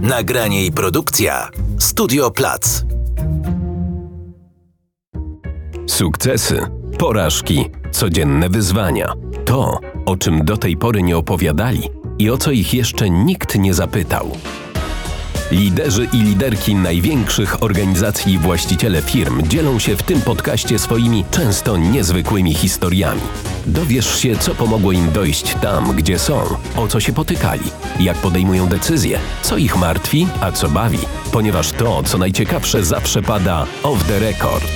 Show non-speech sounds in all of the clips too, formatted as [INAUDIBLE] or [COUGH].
Nagranie i produkcja Studio Plac. Sukcesy, porażki, codzienne wyzwania. To, o czym do tej pory nie opowiadali i o co ich jeszcze nikt nie zapytał. Liderzy i liderki największych organizacji i właściciele firm dzielą się w tym podcaście swoimi często niezwykłymi historiami. Dowiesz się, co pomogło im dojść tam, gdzie są, o co się potykali, jak podejmują decyzje, co ich martwi, a co bawi, ponieważ to, co najciekawsze, zawsze pada off the record.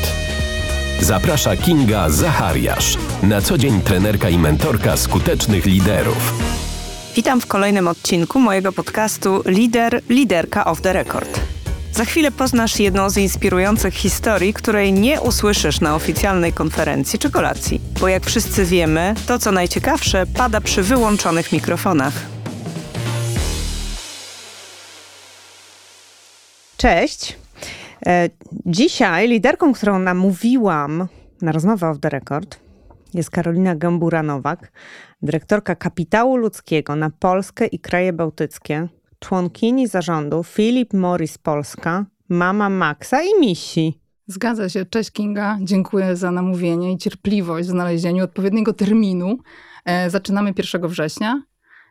Zaprasza Kinga Zachariasz, na co dzień trenerka i mentorka skutecznych liderów. Witam w kolejnym odcinku mojego podcastu Lider, Liderka of the Record. Za chwilę poznasz jedną z inspirujących historii, której nie usłyszysz na oficjalnej konferencji czy kolacji. Bo jak wszyscy wiemy, to co najciekawsze pada przy wyłączonych mikrofonach. Cześć. E, dzisiaj liderką, którą namówiłam na rozmowę of the record jest Karolina Gambura-Nowak, dyrektorka kapitału ludzkiego na Polskę i kraje bałtyckie, członkini zarządu Philip Morris Polska, mama Maxa i Misi. Zgadza się. Cześć Kinga. Dziękuję za namówienie i cierpliwość w znalezieniu odpowiedniego terminu. E, zaczynamy 1 września.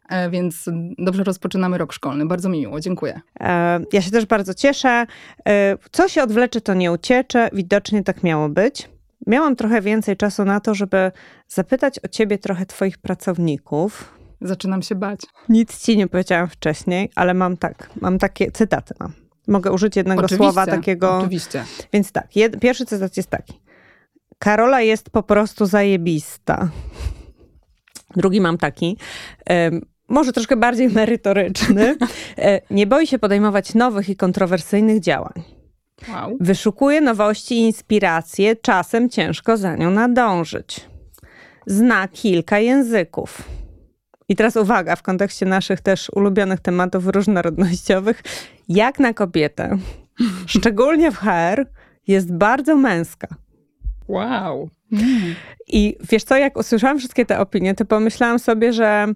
E, więc dobrze rozpoczynamy rok szkolny. Bardzo mi miło, dziękuję. E, ja się też bardzo cieszę. E, co się odwlecze, to nie uciecze. Widocznie tak miało być. Miałam trochę więcej czasu na to, żeby zapytać o ciebie trochę twoich pracowników. Zaczynam się bać. Nic ci nie powiedziałam wcześniej, ale mam tak, mam takie cytaty mam. Mogę użyć jednego oczywiście, słowa takiego. Oczywiście. Więc tak, jed, pierwszy cytat jest taki. Karola jest po prostu zajebista. Drugi mam taki. Może troszkę bardziej merytoryczny. [LAUGHS] E, nie boi się podejmować nowych i kontrowersyjnych działań. Wow. Wyszukuje nowości i inspiracje, czasem ciężko za nią nadążyć. Zna kilka języków. I teraz uwaga, w kontekście naszych też ulubionych tematów różnorodnościowych, jak na kobietę, [LAUGHS] szczególnie w HR, jest bardzo męska. Wow. Mm. I wiesz co, jak usłyszałam wszystkie te opinie, to pomyślałam sobie, że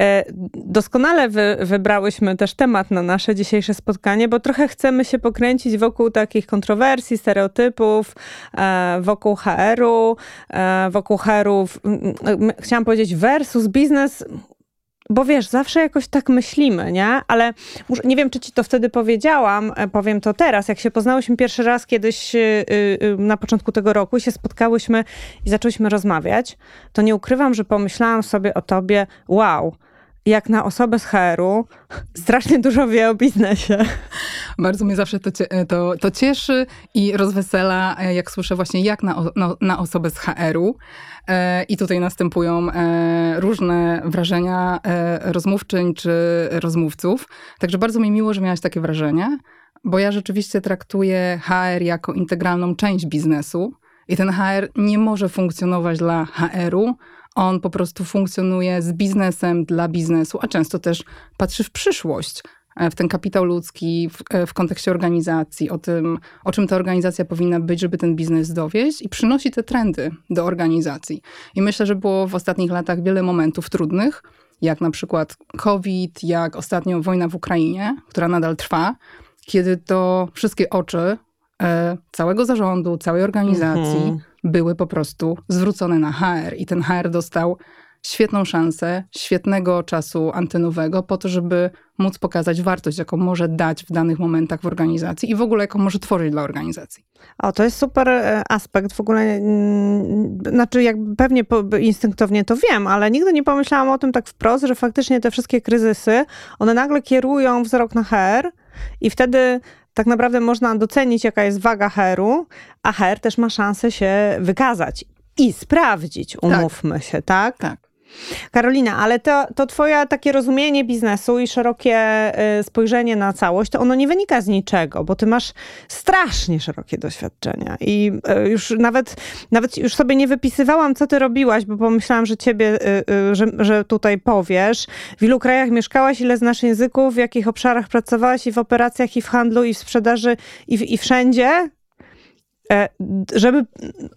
e, doskonale wy, wybrałyśmy też temat na nasze dzisiejsze spotkanie, bo trochę chcemy się pokręcić wokół takich kontrowersji, stereotypów, e, wokół HR-u, e, wokół HR-u, chciałam powiedzieć versus biznes, bo wiesz, zawsze jakoś tak myślimy, nie? Ale nie wiem, czy ci to wtedy powiedziałam, e, powiem to teraz. Jak się poznałyśmy pierwszy raz kiedyś y, y, na początku tego roku, się spotkałyśmy i zaczęłyśmy rozmawiać, to nie ukrywam, że pomyślałam sobie o tobie, wow, jak na osobę z HR-u strasznie dużo wie o biznesie. Bardzo mnie zawsze to, to, to cieszy i rozwesela, e, jak słyszę właśnie jak na, na, na osobę z HR-u. E, I tutaj następują e, różne wrażenia rozmówczyń czy rozmówców. Także bardzo mi miło, że miałaś takie wrażenie, bo ja rzeczywiście traktuję HR jako integralną część biznesu. I ten HR nie może funkcjonować dla HR-u, on po prostu funkcjonuje z biznesem dla biznesu, a często też patrzy w przyszłość, e, w ten kapitał ludzki, w, e, w, kontekście organizacji, o tym, o czym ta organizacja powinna być, żeby ten biznes dowieść i przynosi te trendy do organizacji. I myślę, że było w ostatnich latach wiele momentów trudnych, jak na przykład COVID, jak ostatnio wojna w Ukrainie, która nadal trwa, kiedy to wszystkie oczy e, całego zarządu, całej organizacji, mhm były po prostu zwrócone na HR i ten HR dostał świetną szansę, świetnego czasu antenowego po to, żeby móc pokazać wartość, jaką może dać w danych momentach w organizacji i w ogóle jaką może tworzyć dla organizacji. O, to jest super e, aspekt. W ogóle, mm, znaczy jak pewnie instynktownie to wiem, ale nigdy nie pomyślałam o tym tak wprost, że faktycznie te wszystkie kryzysy, one nagle kierują wzrok na HR i wtedy tak naprawdę można docenić, jaka jest waga HR-u, a HR też ma szansę się wykazać i sprawdzić, tak. umówmy tak. się, tak? Tak. Karolina, ale to, to twoje takie rozumienie biznesu i szerokie y, spojrzenie na całość, to ono nie wynika z niczego, bo ty masz strasznie szerokie doświadczenia i y, już nawet, nawet już sobie nie wypisywałam, co ty robiłaś, bo pomyślałam, że ciebie, y, że, że tutaj powiesz. W ilu krajach mieszkałaś, ile znasz języków, w jakich obszarach pracowałaś i w operacjach, i w handlu, i w sprzedaży, i, i wszędzie? E, żeby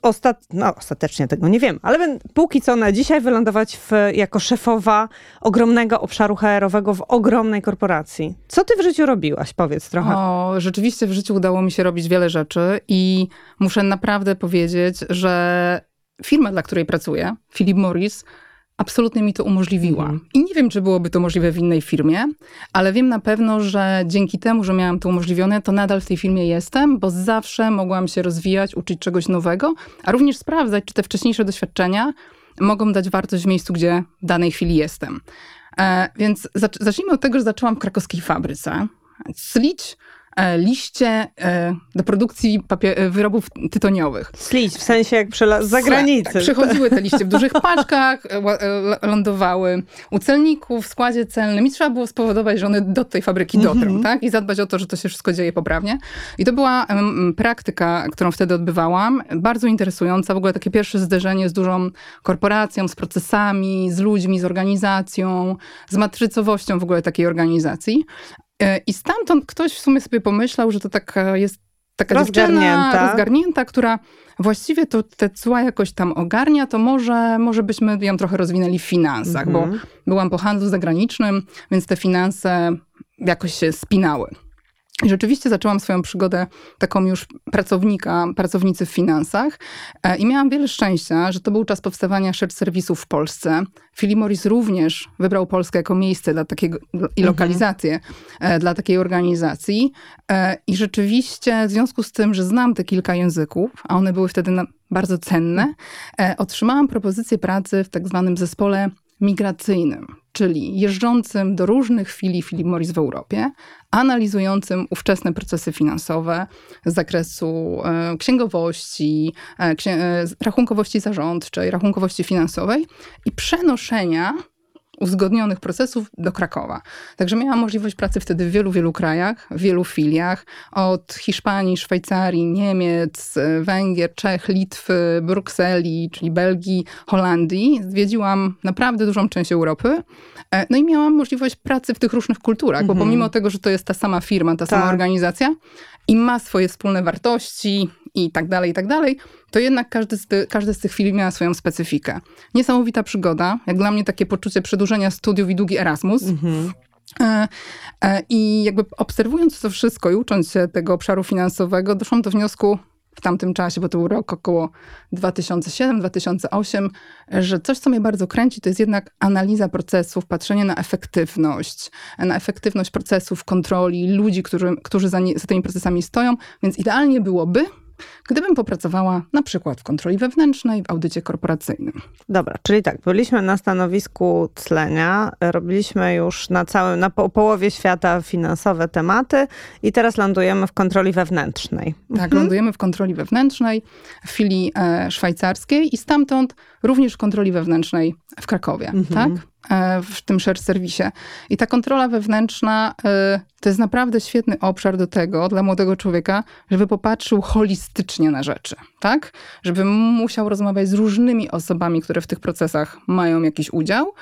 ostat... no, ostatecznie tego nie wiem, ale póki co na dzisiaj wylądować w, jako szefowa ogromnego obszaru HR-owego w ogromnej korporacji. Co ty w życiu robiłaś? Powiedz trochę. O, rzeczywiście w życiu udało mi się robić wiele rzeczy i muszę naprawdę powiedzieć, że firma, dla której pracuję, Philip Morris, absolutnie mi to umożliwiła. Mhm. I nie wiem, czy byłoby to możliwe w innej firmie, ale wiem na pewno, że dzięki temu, że miałam to umożliwione, to nadal w tej firmie jestem, bo zawsze mogłam się rozwijać, uczyć czegoś nowego, a również sprawdzać, czy te wcześniejsze doświadczenia mogą dać wartość w miejscu, gdzie w danej chwili jestem. E, więc zacznijmy od tego, że zaczęłam w krakowskiej fabryce. Slić E, liście e, do produkcji e, wyrobów tytoniowych. Slić, w sensie jak przela- za granicę. Tak, przychodziły te liście w dużych [LAUGHS] paczkach, lądowały u celników w składzie celnym i trzeba było spowodować, że one do tej fabryki dotrą, mm -hmm. tak? I zadbać o to, że to się wszystko dzieje poprawnie. I to była um, praktyka, którą wtedy odbywałam, bardzo interesująca, w ogóle takie pierwsze zderzenie z dużą korporacją, z procesami, z ludźmi, z organizacją, z matrycowością w ogóle takiej organizacji. E, I stamtąd ktoś w sumie sobie pomyślał, że to taka jest taka rozgarnięta. dziewczyna rozgarnięta, która właściwie to te cła jakoś tam ogarnia, to może, może byśmy ją trochę rozwinęli w finansach, bo mhm. byłam po handlu zagranicznym, więc te finanse jakoś się spinały. I rzeczywiście zaczęłam swoją przygodę taką już pracownika, pracownicy w finansach e, i miałam wiele szczęścia, że to był czas powstawania shared serwisów w Polsce. Philip Morris również wybrał Polskę jako miejsce dla takiego, i mhm. lokalizację mhm. dla takiej organizacji. E, I rzeczywiście w związku z tym, że znam te kilka języków, a one były wtedy bardzo cenne, otrzymałam propozycję pracy w tak zwanym zespole migracyjnym, czyli jeżdżącym do różnych filii Philip Morris w Europie, analizującym ówczesne procesy finansowe z zakresu e, księgowości, e, e, rachunkowości zarządczej, rachunkowości finansowej i przenoszenia uzgodnionych procesów do Krakowa. Także miałam możliwość pracy wtedy w wielu, wielu krajach, w wielu filiach, od Hiszpanii, Szwajcarii, Niemiec, Węgier, Czech, Litwy, Brukseli, czyli Belgii, Holandii. Zwiedziłam naprawdę dużą część Europy. E, no i miałam możliwość pracy w tych różnych kulturach, mhm. bo pomimo tego, że to jest ta sama firma, ta tak. sama organizacja i ma swoje wspólne wartości i tak dalej, i tak dalej, to jednak każdy z, ty, każdy z tych filmów miał swoją specyfikę. Niesamowita przygoda, jak dla mnie takie poczucie przedłużenia studiów i długi Erasmus. Mhm. E, e, I jakby obserwując to wszystko i ucząc się tego obszaru finansowego, doszłam do wniosku w tamtym czasie, bo to był rok około 2007-2008, że coś, co mnie bardzo kręci, to jest jednak analiza procesów, patrzenie na efektywność, na efektywność procesów, kontroli, ludzi, którzy, którzy za, nie, za tymi procesami stoją, więc idealnie byłoby, gdybym popracowała na przykład w kontroli wewnętrznej, w audycie korporacyjnym. Dobra, czyli tak, byliśmy na stanowisku tlenia, robiliśmy już na całym, na po, połowie świata finansowe tematy i teraz lądujemy w kontroli wewnętrznej. Tak, mhm. lądujemy w kontroli wewnętrznej w filii e, szwajcarskiej i stamtąd również w kontroli wewnętrznej w Krakowie, mhm. tak? E, w tym share serwisie. I ta kontrola wewnętrzna e, to jest naprawdę świetny obszar do tego, dla młodego człowieka, żeby popatrzył holistycznie na rzeczy, tak? Żeby musiał rozmawiać z różnymi osobami, które w tych procesach mają jakiś udział,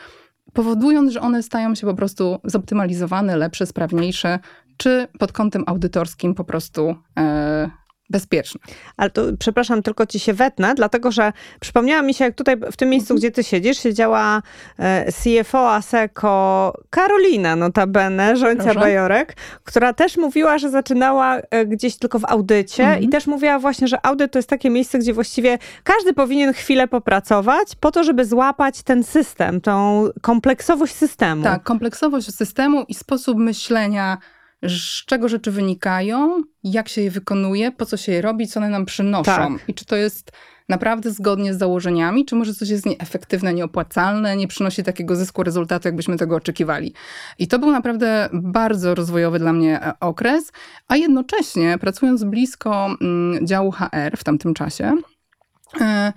powodując, że one stają się po prostu zoptymalizowane, lepsze, sprawniejsze, czy pod kątem audytorskim po prostu e, bezpieczne. Ale to, przepraszam, tylko ci się wetnę, dlatego że przypomniała mi się, jak tutaj w tym miejscu, mhm. gdzie ty siedzisz, siedziała e, CFO ASECO Karolina notabene, Żońca Proszę. Bajorek, która też mówiła, że zaczynała e, gdzieś tylko w audycie mhm. i też mówiła właśnie, że audyt to jest takie miejsce, gdzie właściwie każdy powinien chwilę popracować po to, żeby złapać ten system, tą kompleksowość systemu. Tak, kompleksowość systemu i sposób myślenia z czego rzeczy wynikają, jak się je wykonuje, po co się je robi, co one nam przynoszą. Tak. I czy to jest naprawdę zgodnie z założeniami, czy może coś jest nieefektywne, nieopłacalne, nie przynosi takiego zysku, rezultatu, jakbyśmy tego oczekiwali. I to był naprawdę bardzo rozwojowy dla mnie e, okres, a jednocześnie pracując blisko mm, działu HR w tamtym czasie, e,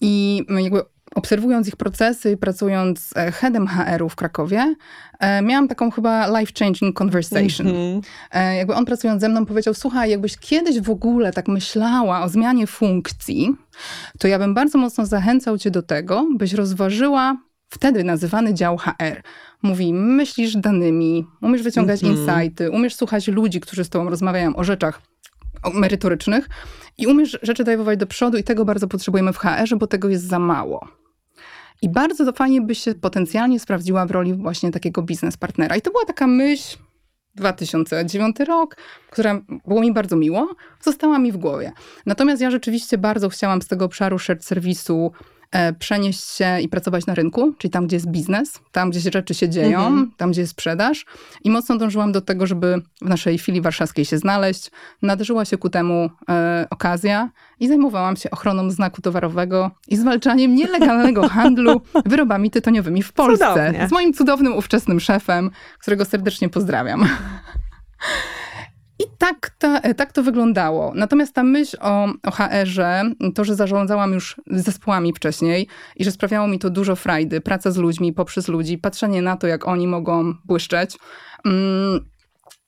i jakby obserwując ich procesy, pracując e, headem HR-u w Krakowie, e, miałam taką chyba life-changing conversation. Mm -hmm. Jakby on pracując ze mną powiedział, słuchaj, jakbyś kiedyś w ogóle tak myślała o zmianie funkcji, to ja bym bardzo mocno zachęcał cię do tego, byś rozważyła wtedy nazywany dział HR. Mówi, myślisz danymi, umiesz wyciągać mm -hmm. insighty, umiesz słuchać ludzi, którzy z tobą rozmawiają o rzeczach merytorycznych i umiesz rzeczy drive'ować do przodu i tego bardzo potrzebujemy w HR-ze, bo tego jest za mało. I bardzo to fajnie by się potencjalnie sprawdziła w roli właśnie takiego biznes partnera. I to była taka myśl, 2009 rok, która było mi bardzo miło, została mi w głowie. Natomiast ja rzeczywiście bardzo chciałam z tego obszaru shared serwisu przenieść się i pracować na rynku, czyli tam, gdzie jest biznes, tam, gdzie rzeczy się dzieją, mhm. tam, gdzie jest sprzedaż. I mocno dążyłam do tego, żeby w naszej filii warszawskiej się znaleźć. Nadarzyła się ku temu e, okazja i zajmowałam się ochroną znaku towarowego i zwalczaniem nielegalnego [LAUGHS] handlu wyrobami tytoniowymi w Polsce. Cudownie. Z moim cudownym, ówczesnym szefem, którego serdecznie pozdrawiam. Tak to, tak to wyglądało. Natomiast ta myśl o, o HR-ze, to, że zarządzałam już zespołami wcześniej i że sprawiało mi to dużo frajdy, praca z ludźmi, poprzez ludzi, patrzenie na to, jak oni mogą błyszczeć, mm,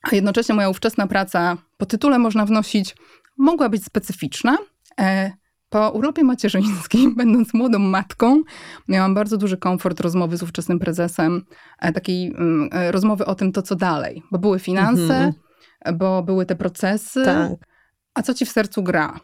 a jednocześnie moja ówczesna praca, po tytule można wnosić, mogła być specyficzna. E, po urlopie macierzyńskim, [LAUGHS] będąc młodą matką, miałam bardzo duży komfort rozmowy z ówczesnym prezesem, e, takiej mm, e, rozmowy o tym, to co dalej, bo były finanse, mhm bo były te procesy. Tak. A co ci w sercu gra?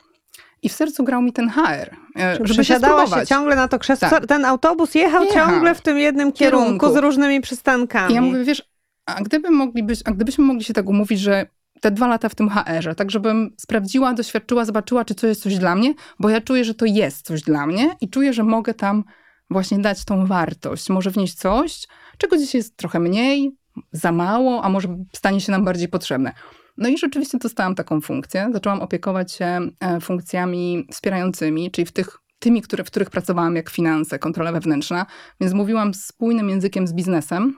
I w sercu grał mi ten HR. E, żeby się, się ciągle na to krzesło. Tak. Ten autobus jechał, jechał, ciągle w tym jednym kierunku, kierunku, z różnymi przystankami. I ja mówię, wiesz, a, gdyby mogli być, a gdybyśmy mogli się tak umówić, że te dwa lata w tym HR-ze, tak żebym sprawdziła, doświadczyła, zobaczyła, czy to jest coś dla mnie, bo ja czuję, że to jest coś dla mnie i czuję, że mogę tam właśnie dać tą wartość, może wnieść coś, czego dzisiaj jest trochę mniej, za mało, a może stanie się nam bardziej potrzebne. No i rzeczywiście dostałam taką funkcję. Zaczęłam opiekować się e, funkcjami wspierającymi, czyli w tych tymi, które, w których pracowałam, jak finanse, kontrola wewnętrzna, więc mówiłam spójnym językiem z biznesem.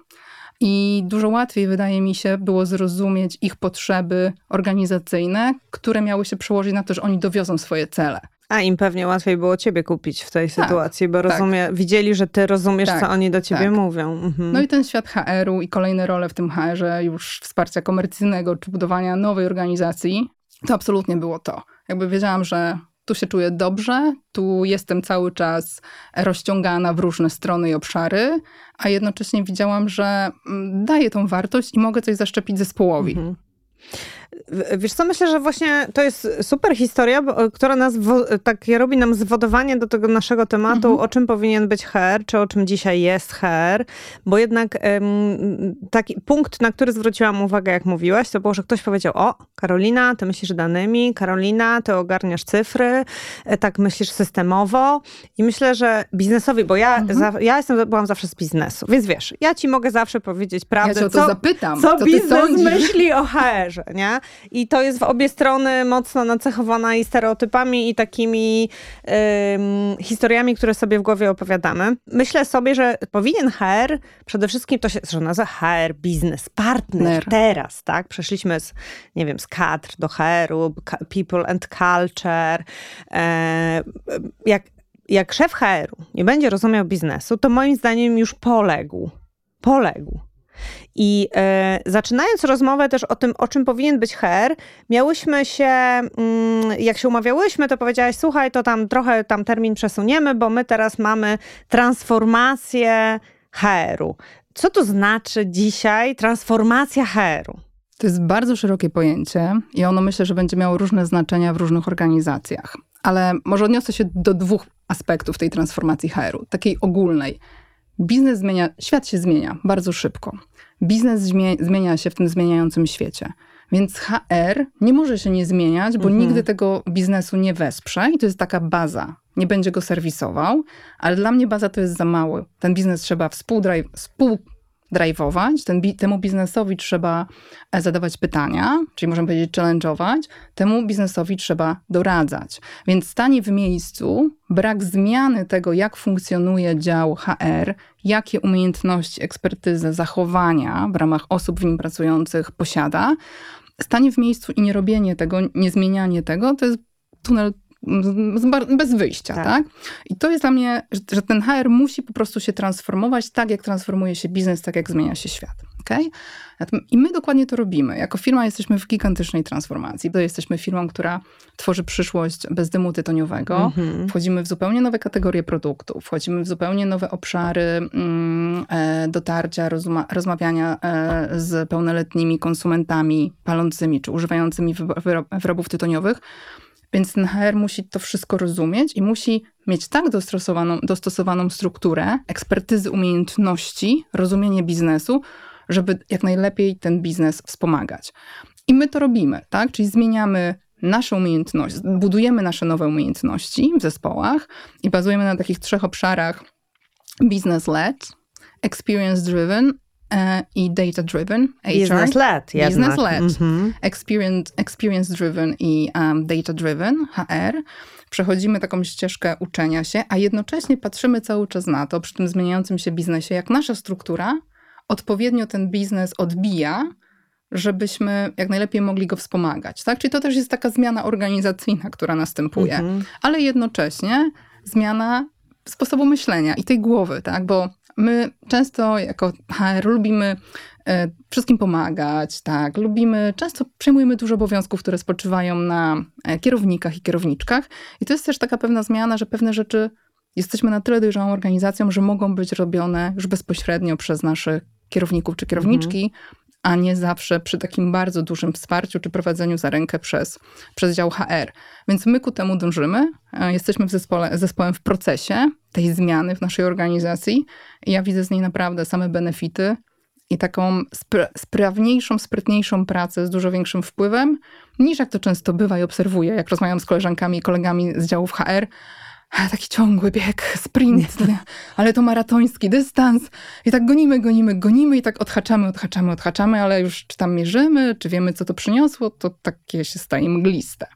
I dużo łatwiej, wydaje mi się, było zrozumieć ich potrzeby organizacyjne, które miały się przełożyć na to, że oni dowiozą swoje cele. A im pewnie łatwiej było ciebie kupić w tej tak, sytuacji, bo tak. rozumie, widzieli, że ty rozumiesz, tak, co oni do ciebie tak. mówią. Mhm. No i ten świat HR-u i kolejne role w tym HR-ze, już wsparcia komercyjnego czy budowania nowej organizacji, to absolutnie było to. Jakby wiedziałam, że tu się czuję dobrze, tu jestem cały czas rozciągana w różne strony i obszary, a jednocześnie widziałam, że mm, daję tą wartość i mogę coś zaszczepić zespołowi. Mhm. Wiesz co, myślę, że właśnie to jest super historia, bo, która nas, takie robi nam zwodowanie do tego naszego tematu, mhm. o czym powinien być HR, czy o czym dzisiaj jest HR, bo jednak um, taki punkt, na który zwróciłam uwagę, jak mówiłaś, to było, że ktoś powiedział, o, Karolina, ty myślisz danymi, Karolina, ty ogarniasz cyfry, e, tak myślisz systemowo i myślę, że biznesowi, bo ja, mhm. za, ja jestem, byłam zawsze z biznesu, więc wiesz, ja ci mogę zawsze powiedzieć prawdę, ja co, zapytam, co, co biznes myśli o HR-ze, nie? I to jest w obie strony mocno nacechowana i stereotypami, i takimi ym, historiami, które sobie w głowie opowiadamy. Myślę sobie, że powinien HR, przede wszystkim to się że nazywa HR, biznes, partner teraz, tak? Przeszliśmy z, nie wiem, z kadr do HR-u, people and culture. E, jak, jak szef HR-u nie będzie rozumiał biznesu, to moim zdaniem już poległ. Poległ. I e, zaczynając rozmowę też o tym, o czym powinien być HR, miałyśmy się, mm, jak się umawiałyśmy, to powiedziałaś, słuchaj, to tam trochę tam termin przesuniemy, bo my teraz mamy transformację HR-u. Co to znaczy dzisiaj transformacja HR-u? To jest bardzo szerokie pojęcie i ono myślę, że będzie miało różne znaczenia w różnych organizacjach. Ale może odniosę się do dwóch aspektów tej transformacji HR-u, takiej ogólnej. Biznes zmienia, świat się zmienia bardzo szybko. Biznes zmienia się w tym zmieniającym świecie. Więc HR nie może się nie zmieniać, bo mhm. nigdy tego biznesu nie wesprze i to jest taka baza. Nie będzie go serwisował, ale dla mnie baza to jest za mały. Ten biznes trzeba współdraj, współ drive'ować, ten, temu biznesowi trzeba e, zadawać pytania, czyli możemy powiedzieć challenge'ować, temu biznesowi trzeba doradzać. Więc stanie w miejscu brak zmiany tego, jak funkcjonuje dział HR, jakie umiejętności, ekspertyzę, zachowania w ramach osób w nim pracujących posiada, stanie w miejscu i nie robienie tego, nie zmienianie tego, to jest tunel bez wyjścia, tak. tak. I to jest dla mnie, że, ten HR musi po prostu się transformować tak, jak transformuje się biznes, tak jak zmienia się świat. Okay? I my dokładnie to robimy. Jako firma jesteśmy w gigantycznej transformacji. To jesteśmy firmą, która tworzy przyszłość bez dymu tytoniowego. Mm-hmm. Wchodzimy w zupełnie nowe kategorie produktów, wchodzimy w zupełnie nowe obszary mm, e, dotarcia, rozma- rozmawiania e, z pełnoletnimi konsumentami palącymi czy używającymi wyrobów tytoniowych. Więc ten HR musi to wszystko rozumieć i musi mieć tak dostosowaną, dostosowaną strukturę, ekspertyzy, umiejętności, rozumienie biznesu, żeby jak najlepiej ten biznes wspomagać. I my to robimy, tak? Czyli zmieniamy nasze umiejętności, budujemy nasze nowe umiejętności w zespołach i bazujemy na takich trzech obszarach: business-led, experience-driven i data-driven. Business-led. Business-led. Mm-hmm. Experience, experience-driven i um, data-driven, HR. Przechodzimy taką ścieżkę uczenia się, a jednocześnie patrzymy cały czas na to, przy tym zmieniającym się biznesie, jak nasza struktura odpowiednio ten biznes odbija, żebyśmy jak najlepiej mogli go wspomagać. Tak? Czyli to też jest taka zmiana organizacyjna, która następuje, mhm. ale jednocześnie zmiana sposobu myślenia i tej głowy, tak? bo my często jako HR lubimy e, wszystkim pomagać, tak, lubimy, często przejmujemy dużo obowiązków, które spoczywają na e, kierownikach i kierowniczkach. I to jest też taka pewna zmiana, że pewne rzeczy jesteśmy na tyle dojrzałą organizacją, że mogą być robione już bezpośrednio przez naszych kierowników czy kierowniczki, mhm. A nie zawsze przy takim bardzo dużym wsparciu czy prowadzeniu za rękę przez, przez dział HR. Więc my ku temu dążymy. E, jesteśmy w zespole, zespołem w procesie tej zmiany w naszej organizacji ja widzę z niej naprawdę same benefity i taką spra sprawniejszą, sprytniejszą pracę z dużo większym wpływem, niż jak to często bywa i obserwuję, jak rozmawiam z koleżankami i kolegami z działów HR, taki ciągły bieg, sprint, ale to maratoński dystans. I tak gonimy, gonimy, gonimy i tak odhaczamy, odhaczamy, odhaczamy, ale już czy tam mierzymy, czy wiemy, co to przyniosło, to takie się staje mgliste.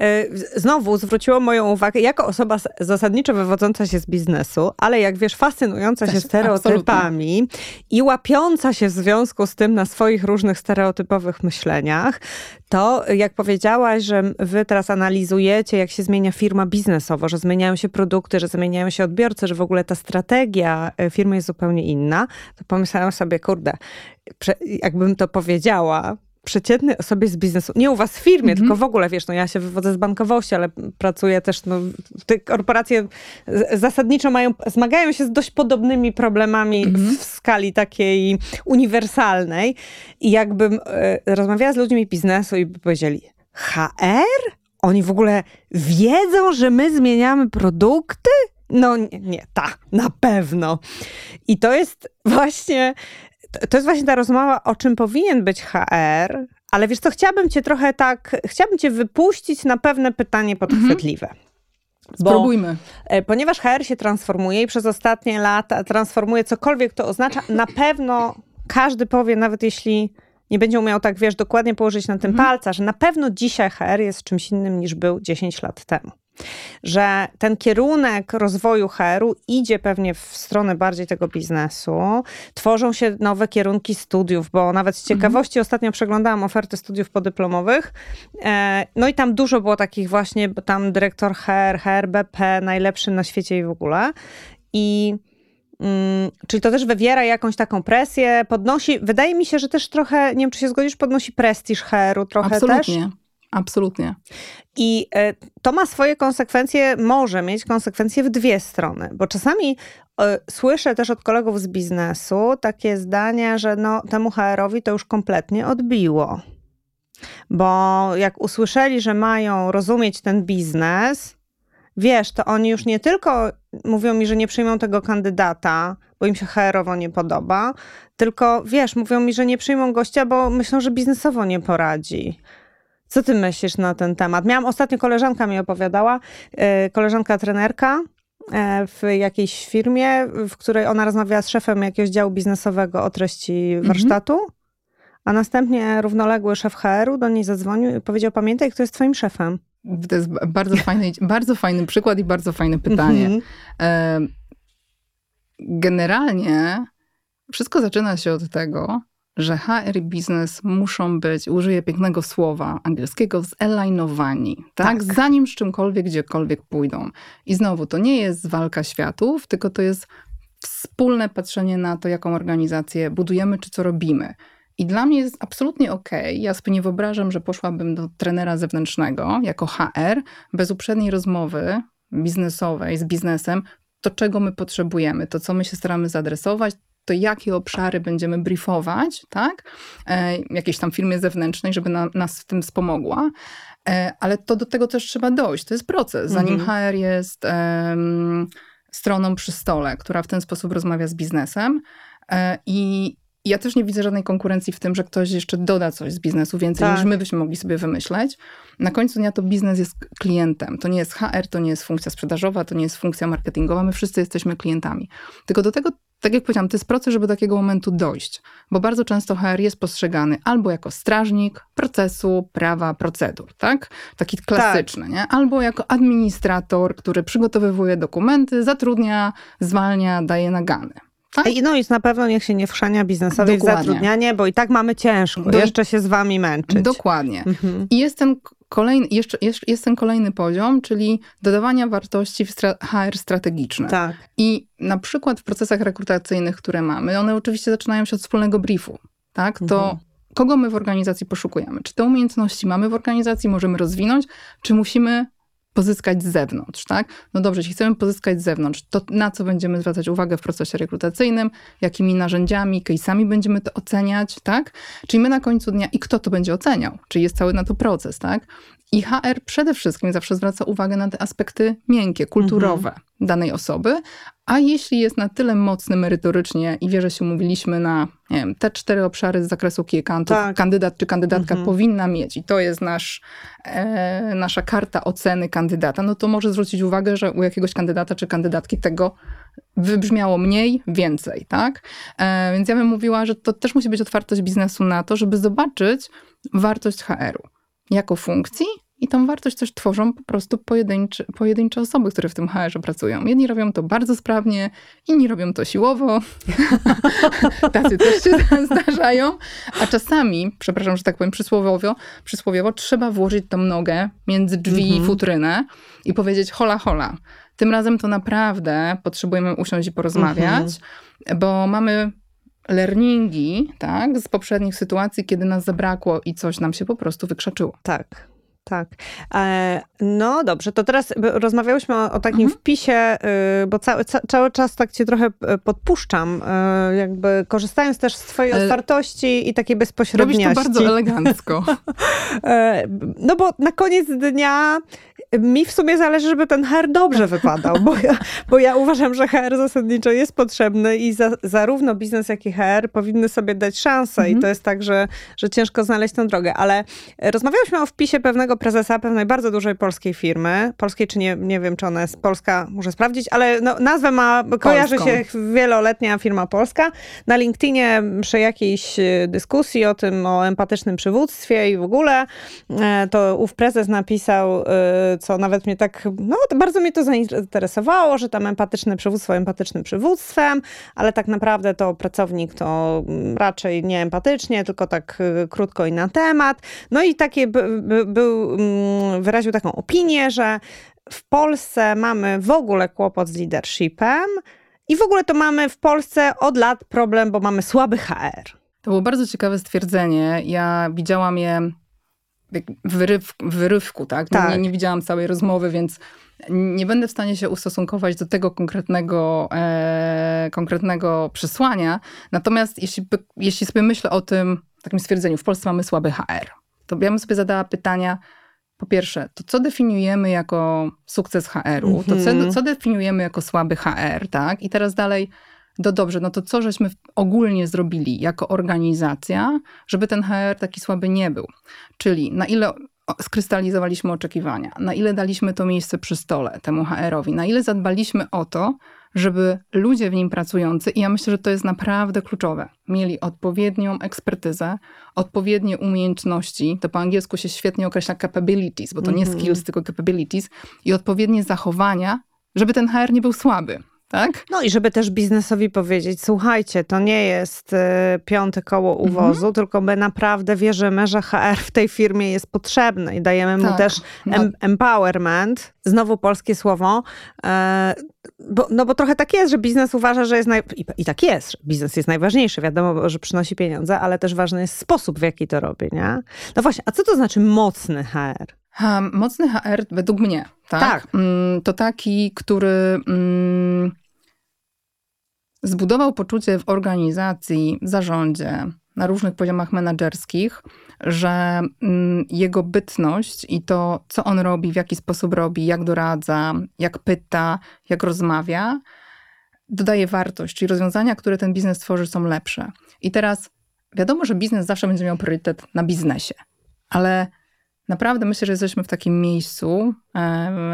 E, znowu zwróciło moją uwagę, jako osoba zasadniczo wywodząca się z biznesu, ale jak wiesz, fascynująca Też, się stereotypami absolutnie. i łapiąca się w związku z tym na swoich różnych stereotypowych myśleniach, to jak powiedziałaś, że wy teraz analizujecie, jak się zmienia firma biznesowo, że zmieniają się produkty, że zmieniają się odbiorcy, że w ogóle ta strategia e, firmy jest zupełnie inna, to pomyślałam sobie, kurde, jakbym to powiedziała, przeciętnej osobie z biznesu, nie u was w firmie, mm -hmm. tylko w ogóle, wiesz, no ja się wywodzę z bankowości, ale pracuję też, no, te korporacje zasadniczo mają, zmagają się z dość podobnymi problemami mm -hmm. w skali takiej uniwersalnej i jakbym e, rozmawiała z ludźmi biznesu i by powiedzieli, HR? Oni w ogóle wiedzą, że my zmieniamy produkty? No nie, nie, ta, na pewno. I to jest właśnie to jest właśnie ta rozmowa, o czym powinien być HR, ale wiesz co, chciałabym cię trochę tak, chciałabym cię wypuścić na pewne pytanie podchwytliwe. Mhm. Spróbujmy. E, ponieważ HR się transformuje i przez ostatnie lata transformuje cokolwiek to oznacza, na pewno każdy powie, nawet jeśli nie będzie umiał tak, wiesz, dokładnie położyć na tym mhm. palca, że na pewno dzisiaj HR jest czymś innym niż był 10 lat temu że ten kierunek rozwoju HR-u idzie pewnie w stronę bardziej tego biznesu. Tworzą się nowe kierunki studiów, bo nawet z mhm. ciekawości mhm. ostatnio przeglądałam oferty studiów podyplomowych. E, no i tam dużo było takich właśnie, tam dyrektor HR, HRBP, najlepszy na świecie i w ogóle. I Mm, czyli to też wywiera jakąś taką presję, podnosi, wydaje mi się, że też trochę, nie wiem czy się zgodzisz, podnosi prestiż HR-u trochę Absolutnie. też. Absolutnie. I e, to ma swoje konsekwencje, może mieć konsekwencje w dwie strony, bo czasami e, słyszę też od kolegów z biznesu takie zdania, że no, temu HR-owi to już kompletnie odbiło. Bo jak usłyszeli, że mają rozumieć ten biznes, wiesz, to oni już nie tylko mówią mi, że nie przyjmą tego kandydata, bo im się HR-owo nie podoba, tylko wiesz, mówią mi, że nie przyjmą gościa, bo myślą, że biznesowo nie poradzi. Co ty myślisz na ten temat? Miałam ostatnio koleżanka mi opowiadała, e, koleżanka trenerka e, w jakiejś firmie, w której ona rozmawiała z szefem jakiegoś działu biznesowego o treści mhm. warsztatu, a następnie równoległy szef HR-u do niej zadzwonił i powiedział: Pamiętaj, kto jest twoim szefem. To jest bardzo fajny, [LAUGHS] bardzo fajny przykład i bardzo fajne pytanie. Mhm. E, generalnie wszystko zaczyna się od tego, że HR i biznes muszą być, użyję pięknego słowa angielskiego, zelainowani, tak? tak? Zanim z czymkolwiek, gdziekolwiek pójdą. I znowu, to nie jest walka światów, tylko to jest wspólne patrzenie na to, jaką organizację budujemy, czy co robimy. I dla mnie jest absolutnie okej. Okay. Ja sobie nie wyobrażam, że poszłabym do trenera zewnętrznego jako HR bez uprzedniej rozmowy biznesowej z biznesem, to czego my potrzebujemy, to co my się staramy zaadresować, to jakie obszary będziemy briefować, tak? E, jakiejś tam firmie zewnętrznej, żeby na, nas w tym wspomogła. E, ale to do tego też trzeba dojść. To jest proces. Zanim mhm. HR jest stroną przy stole, która w ten sposób rozmawia z biznesem e, i ja też nie widzę żadnej konkurencji w tym, że ktoś jeszcze doda coś z biznesu więcej tak. niż my byśmy mogli sobie wymyśleć. Na końcu dnia to biznes jest klientem. To nie jest HR, to nie jest funkcja sprzedażowa, to nie jest funkcja marketingowa. My wszyscy jesteśmy klientami. Tylko do tego, tak jak powiedziałam, to jest proces, żeby do takiego momentu dojść. Bo bardzo często HR jest postrzegany albo jako strażnik procesu, prawa, procedur, tak? Taki klasyczny, tak. nie? Albo jako administrator, który przygotowywuje dokumenty, zatrudnia, zwalnia, daje nagany. Tak? No i na pewno niech się nie wszania biznesowi Dokładnie. w zatrudnianie, bo i tak mamy ciężko. Do... Jeszcze się z wami męczyć. Dokładnie. Mhm. I jest ten kolejny, jeszcze, jest ten kolejny poziom, czyli dodawania wartości w HR strategiczne. Tak. I na przykład w procesach rekrutacyjnych, które mamy, one oczywiście zaczynają się od wspólnego briefu. Tak? To mhm. kogo my w organizacji poszukujemy? Czy te umiejętności mamy w organizacji, możemy rozwinąć, czy musimy pozyskać z zewnątrz, tak? No dobrze, jeśli chcemy pozyskać z zewnątrz, to na co będziemy zwracać uwagę w procesie rekrutacyjnym, jakimi narzędziami, case'ami będziemy to oceniać, tak? Czyli my na końcu dnia i kto to będzie oceniał? Czyli jest cały na to proces, tak? I HR przede wszystkim zawsze zwraca uwagę na te aspekty miękkie, kulturowe mhm. danej osoby, a jeśli jest na tyle mocny merytorycznie i wie, że się umówiliśmy na wiem, te cztery obszary z zakresu key accountów, tak. kandydat czy kandydatka mhm. powinna mieć i to jest nasz, e, nasza karta oceny kandydata, no to może zwrócić uwagę, że u jakiegoś kandydata czy kandydatki tego wybrzmiało mniej, więcej, tak? E, więc ja bym mówiła, że to też musi być otwartość biznesu na to, żeby zobaczyć wartość HR-u jako funkcji i tą wartość też tworzą po prostu pojedyncze, pojedyncze osoby, które w tym HR-ze pracują. Jedni robią to bardzo sprawnie, inni robią to siłowo. [LAUGHS] Tacy też się [LAUGHS] zdarzają. A czasami, przepraszam, że tak powiem przysłowiowo, przysłowiowo trzeba włożyć tą nogę między drzwi mhm. i futrynę i powiedzieć hola, hola. Tym razem to naprawdę potrzebujemy usiąść i porozmawiać, mhm. bo mamy learningi, tak, z poprzednich sytuacji, kiedy nas zabrakło i coś nam się po prostu wykrzaczyło. Tak. Tak. E, no dobrze, to teraz rozmawiałyśmy o, o takim mhm. wpisie, y, bo cały, cały czas tak cię trochę e, podpuszczam, e, jakby korzystając też z twojej otwartości i takiej bezpośredniości. Robisz to bardzo elegancko. [LAUGHS] no bo na koniec dnia mi w sumie zależy, żeby ten HR dobrze wypadał, bo ja, bo ja uważam, że HR zasadniczo jest potrzebny i za, zarówno biznes, jak i HR powinny sobie dać szansę mhm. i to jest tak, że, że ciężko znaleźć tę drogę, ale rozmawiałyśmy o wpisie pewnego prezesa pewnej bardzo dużej polskiej firmy, polskiej czy nie, nie wiem, czy ona jest polska, muszę sprawdzić, ale no, nazwę ma, kojarzy się wieloletnia firma polska. Na LinkedInie przy jakiejś e, dyskusji o tym, o empatycznym przywództwie i w ogóle, e, to ów prezes napisał e, co nawet mnie tak, no bardzo mnie to zainteresowało, że tam empatyczne przywództwo empatycznym przywództwem, ale tak naprawdę to pracownik to raczej nie empatycznie, tylko tak y, krótko i na temat. No i takie był, mm, wyraził taką opinię, że w Polsce mamy w ogóle kłopot z leadershipem i w ogóle to mamy w Polsce od lat problem, bo mamy słaby HR. To było bardzo ciekawe stwierdzenie. Ja widziałam je wyryw, wyrywku, tak? tak. Nie, nie, widziałam całej rozmowy, więc nie będę w stanie się ustosunkować do tego konkretnego, e, konkretnego przesłania. Natomiast jeśli, jeśli sobie myślę o tym takim stwierdzeniu, w Polsce mamy słaby HR, to ja bym sobie zadała pytania, po pierwsze, to co definiujemy jako sukces HR-u, to co, mhm. co definiujemy jako słaby HR, tak? I teraz dalej, no dobrze, no to co żeśmy ogólnie zrobili jako organizacja, żeby ten HR taki słaby nie był? Czyli na ile skrystalizowaliśmy oczekiwania, na ile daliśmy to miejsce przy stole temu HR-owi, na ile zadbaliśmy o to, żeby ludzie w nim pracujący, i ja myślę, że to jest naprawdę kluczowe, mieli odpowiednią ekspertyzę, odpowiednie umiejętności, to po angielsku się świetnie określa capabilities, bo to mm -hmm. nie mhm. skills, tylko capabilities, i odpowiednie zachowania, żeby ten HR nie był słaby tak? No i żeby też biznesowi powiedzieć, słuchajcie, to nie jest y, piąte koło uwozu, Mhm. tylko my naprawdę wierzymy, że HR w tej firmie jest potrzebny i dajemy mu Tak. też No. em, empowerment, znowu polskie słowo, e, bo, no bo trochę tak jest, że biznes uważa, że jest naj... I, i tak jest, że biznes jest najważniejszy, wiadomo, że przynosi pieniądze, ale też ważny jest sposób, w jaki to robi, nie? No właśnie, a co to znaczy mocny HR? Ha, mocny HR według mnie, tak? Tak. Mm, To taki, który mm, zbudował poczucie w organizacji, zarządzie, na różnych poziomach menedżerskich, że mm, jego bytność i to, co on robi, w jaki sposób robi, jak doradza, jak pyta, jak rozmawia, dodaje wartość, czyli rozwiązania, które ten biznes tworzy, są lepsze. I teraz wiadomo, że biznes zawsze będzie miał priorytet na biznesie, ale naprawdę myślę, że jesteśmy w takim miejscu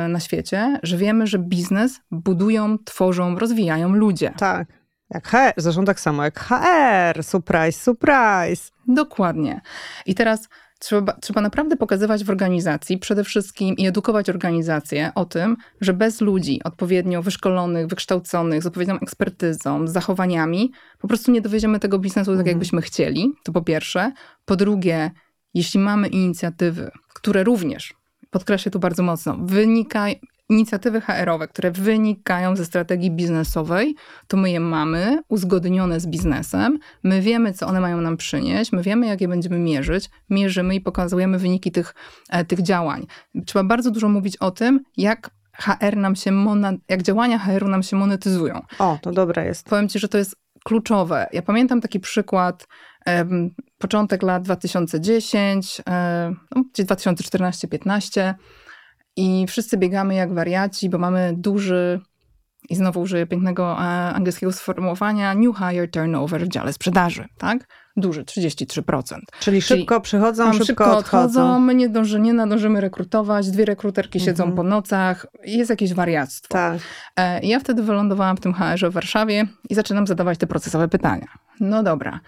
na świecie, że wiemy, że biznes budują, tworzą, rozwijają ludzie. Tak. Jak HR, zresztą tak samo jak HR, surprise, surprise. Dokładnie. I teraz trzeba, trzeba naprawdę pokazywać w organizacji przede wszystkim i edukować organizację o tym, że bez ludzi odpowiednio wyszkolonych, wykształconych, z odpowiednią ekspertyzą, z zachowaniami, po prostu nie dowieziemy tego biznesu tak, Mhm. jakbyśmy chcieli. To po pierwsze. Po drugie, jeśli mamy inicjatywy, które również, podkreślę tu bardzo mocno, wynikają, inicjatywy HR-owe, które wynikają ze strategii biznesowej, to my je mamy uzgodnione z biznesem, my wiemy, co one mają nam przynieść, my wiemy, jak je będziemy mierzyć, mierzymy i pokazujemy wyniki tych, e, tych działań. Trzeba bardzo dużo mówić o tym, jak HR nam się, mona, jak działania HR-u nam się monetyzują. O, to dobre jest. Powiem ci, że to jest kluczowe. Ja pamiętam taki przykład, em, początek lat 2010, e, no, gdzieś 2014-15 i wszyscy biegamy jak wariaci, bo mamy duży, i znowu użyję pięknego e, angielskiego sformułowania, new hire turnover w dziale sprzedaży, tak? Duży, 33%. Czyli Czyli szybko przychodzą, Nam szybko, odchodzą. my nie, dąży, nie nadążymy rekrutować, dwie rekruterki siedzą Mhm. po nocach, jest jakieś wariactwo. Tak. E, Ja wtedy wylądowałam w tym HR-ze w Warszawie i zaczynam zadawać te procesowe pytania. No dobra,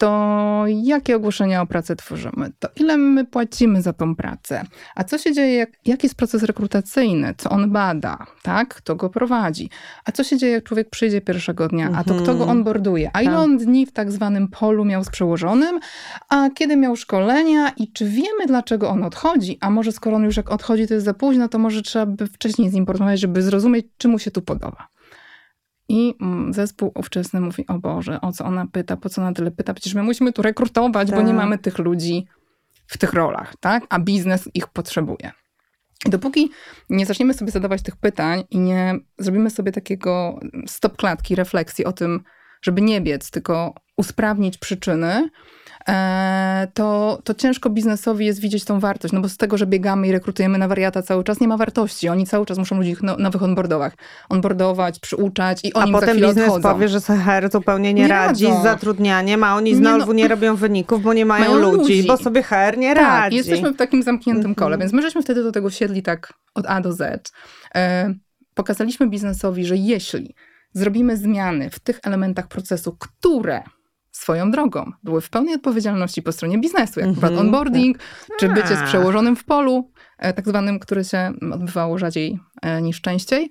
to jakie ogłoszenia o pracę tworzymy? To ile my płacimy za tą pracę? A co się dzieje, jak, jaki jest proces rekrutacyjny? Co on bada? Tak? Kto go prowadzi? A co się dzieje, jak człowiek przyjdzie pierwszego dnia? A to kto go Mhm. onboarduje? A ile Tak. on dni w tak zwanym polu miał z przełożonym? A kiedy miał szkolenia? I czy wiemy, dlaczego on odchodzi? A może skoro on już jak odchodzi, to jest za późno, to może trzeba by wcześniej z nim porozmawiać, żeby zrozumieć, czy mu się tu podoba. I mm, zespół ówczesny mówi, o Boże, o co ona pyta, po co ona tyle pyta? Przecież my musimy tu rekrutować, bo Tak. nie mamy tych ludzi w tych rolach, tak? A biznes ich potrzebuje. I dopóki nie zaczniemy sobie zadawać tych pytań i nie zrobimy sobie takiego stop klatki, refleksji o tym, żeby nie biec, tylko usprawnić przyczyny, to, to ciężko biznesowi jest widzieć tą wartość, no bo z tego, że biegamy i rekrutujemy na wariata cały czas, nie ma wartości. Oni cały czas muszą ludzi no, nowych onboardować, onboardować, przyuczać i A oni za potem biznes odchodzą. powie, że HR zupełnie nie, Nie radzi radzą. z zatrudnianiem, a oni Nie znowu no. nie robią wyników, bo nie mają, Mają ludzi, ludzi. bo sobie HR nie Tak, radzi. jesteśmy w takim zamkniętym Mhm. kole, więc my żeśmy wtedy do tego siedli tak od A do Z. E, pokazaliśmy biznesowi, że jeśli zrobimy zmiany w tych elementach procesu, które swoją drogą były w pełnej odpowiedzialności po stronie biznesu, jak Mhm, przykład onboarding, czy bycie z przełożonym w polu, e, tak zwanym, które się odbywało rzadziej e, niż częściej,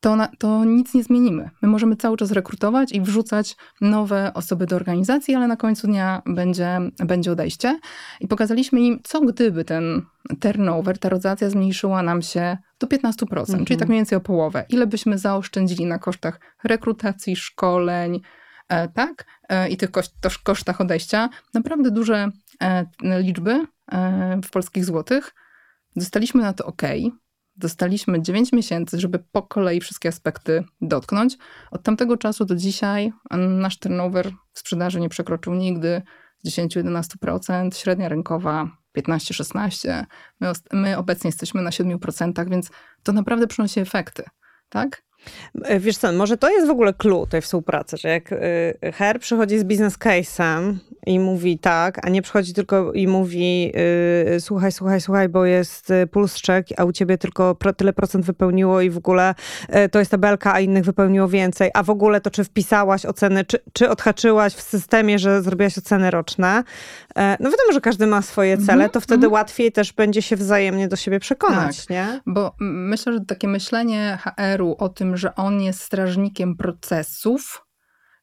to, na, to nic nie zmienimy. My możemy cały czas rekrutować i wrzucać nowe osoby do organizacji, ale na końcu dnia będzie, będzie odejście. I pokazaliśmy im, co gdyby ten turnover, ta rotacja zmniejszyła nam się do 15%, Mhm. czyli tak mniej więcej o połowę. Ile byśmy zaoszczędzili na kosztach rekrutacji, szkoleń, e, tak? E, I tych kosztach odejścia. Naprawdę duże e, liczby e, w polskich złotych. Dostaliśmy na to OK. Dostaliśmy 9 miesięcy, żeby po kolei wszystkie aspekty dotknąć. Od tamtego czasu do dzisiaj nasz turnover w sprzedaży nie przekroczył nigdy 10-11%, średnia rynkowa 15-16%. My, my obecnie jesteśmy na 7%, więc to naprawdę przynosi efekty. Tak? E, Wiesz co, może to jest w ogóle clue tej współpracy, że jak y, HR przychodzi z biznes case'em i mówi tak, a nie przychodzi tylko i mówi y, słuchaj, słuchaj, słuchaj, bo jest puls check, a u ciebie tylko tyle procent wypełniło i w ogóle to jest tabelka, a innych wypełniło więcej, a w ogóle to czy wpisałaś oceny, czy, czy odhaczyłaś w systemie, że zrobiłaś oceny roczne. E, No wiadomo, że każdy ma swoje cele, Mhm, to wtedy łatwiej też będzie się wzajemnie do siebie przekonać, Tak. nie? Bo mm, myślę, że takie myślenie HR-u o tym, tym, że on jest strażnikiem procesów,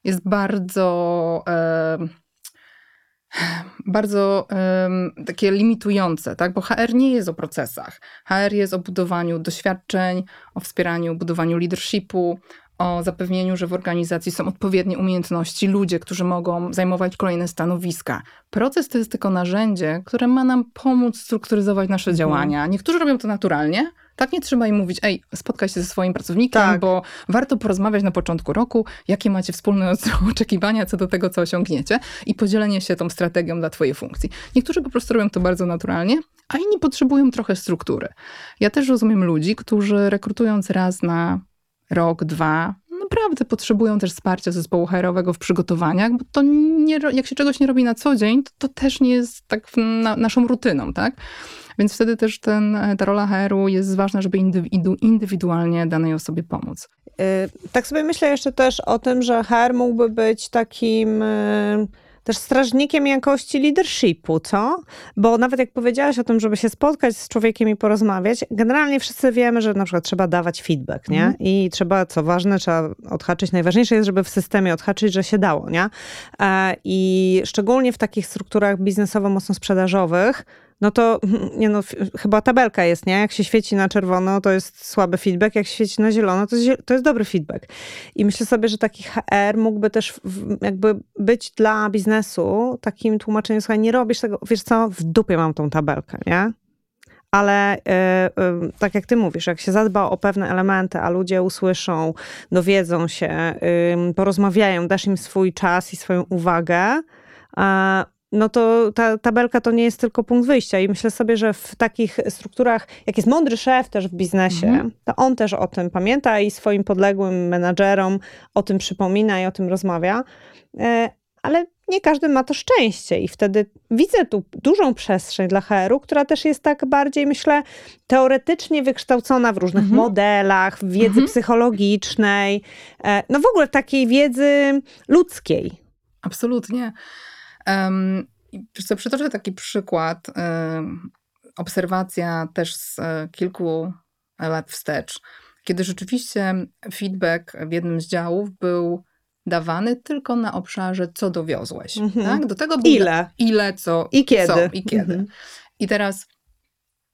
jest bardzo. E, bardzo takie limitujące, tak? bo HR nie jest o procesach. HR jest o budowaniu doświadczeń, o wspieraniu, budowaniu leadershipu, o zapewnieniu, że w organizacji są odpowiednie umiejętności, ludzie, którzy mogą zajmować kolejne stanowiska. Proces to jest tylko narzędzie, które ma nam pomóc strukturyzować nasze mhm. działania. Niektórzy robią to naturalnie, tak nie trzeba im mówić, ej, spotkaj się ze swoim pracownikiem, tak. bo warto porozmawiać na początku roku, jakie macie wspólne [LAUGHS] oczekiwania co do tego, co osiągniecie i podzielenie się tą strategią dla twojej funkcji. Niektórzy po prostu robią to bardzo naturalnie, a inni potrzebują trochę struktury. Ja też rozumiem ludzi, którzy rekrutując raz na rok, dwa, naprawdę potrzebują też wsparcia zespołu HR-owego w przygotowaniach, bo to nie, jak się czegoś nie robi na co dzień, to, to też nie jest tak na, naszą rutyną, tak? Więc wtedy też ten, ta rola HR-u jest ważna, żeby indywidualnie danej osobie pomóc. Y, tak sobie myślę jeszcze też o tym, że HR mógłby być takim y, też strażnikiem jakości leadershipu, co? Bo nawet jak powiedziałaś o tym, żeby się spotkać z człowiekiem i porozmawiać, generalnie wszyscy wiemy, że na przykład trzeba dawać feedback, nie? Mm. I trzeba, co ważne, trzeba odhaczyć. Najważniejsze jest, żeby w systemie odhaczyć, że się dało, nie? E, I szczególnie w takich strukturach biznesowo mocno sprzedażowych, no to [LAUGHS] nie no, chyba tabelka jest, nie? Jak się świeci na czerwono, to jest słaby feedback, jak się świeci na zielono, to to jest dobry feedback. I myślę sobie, że taki HR mógłby też jakby być dla biznesu takim tłumaczeniem, słuchaj, nie robisz tego, wiesz co, w dupie mam tą tabelkę, nie? ale y, y, tak jak ty mówisz, jak się zadba o pewne elementy, a ludzie usłyszą, dowiedzą się, porozmawiają, dasz im swój czas i swoją uwagę, no to ta tabelka to nie jest tylko punkt wyjścia. I myślę sobie, że w takich strukturach, jak jest mądry szef też w biznesie, mhm. to on też o tym pamięta i swoim podległym menadżerom o tym przypomina i o tym rozmawia. E, ale nie każdy ma to szczęście i wtedy widzę tu dużą przestrzeń dla HR-u, która też jest tak bardziej, myślę, teoretycznie wykształcona w różnych mhm. modelach, w wiedzy mhm. psychologicznej, e, no w ogóle takiej wiedzy ludzkiej. Absolutnie. Um, co, przytoczę taki przykład. Um, obserwacja też z e, kilku lat wstecz, kiedy rzeczywiście feedback w jednym z działów był dawany tylko na obszarze, co dowiozłeś. Mhm. Tak? Do tego ile? Ile, co, i kiedy. Co, i kiedy. Mhm. I teraz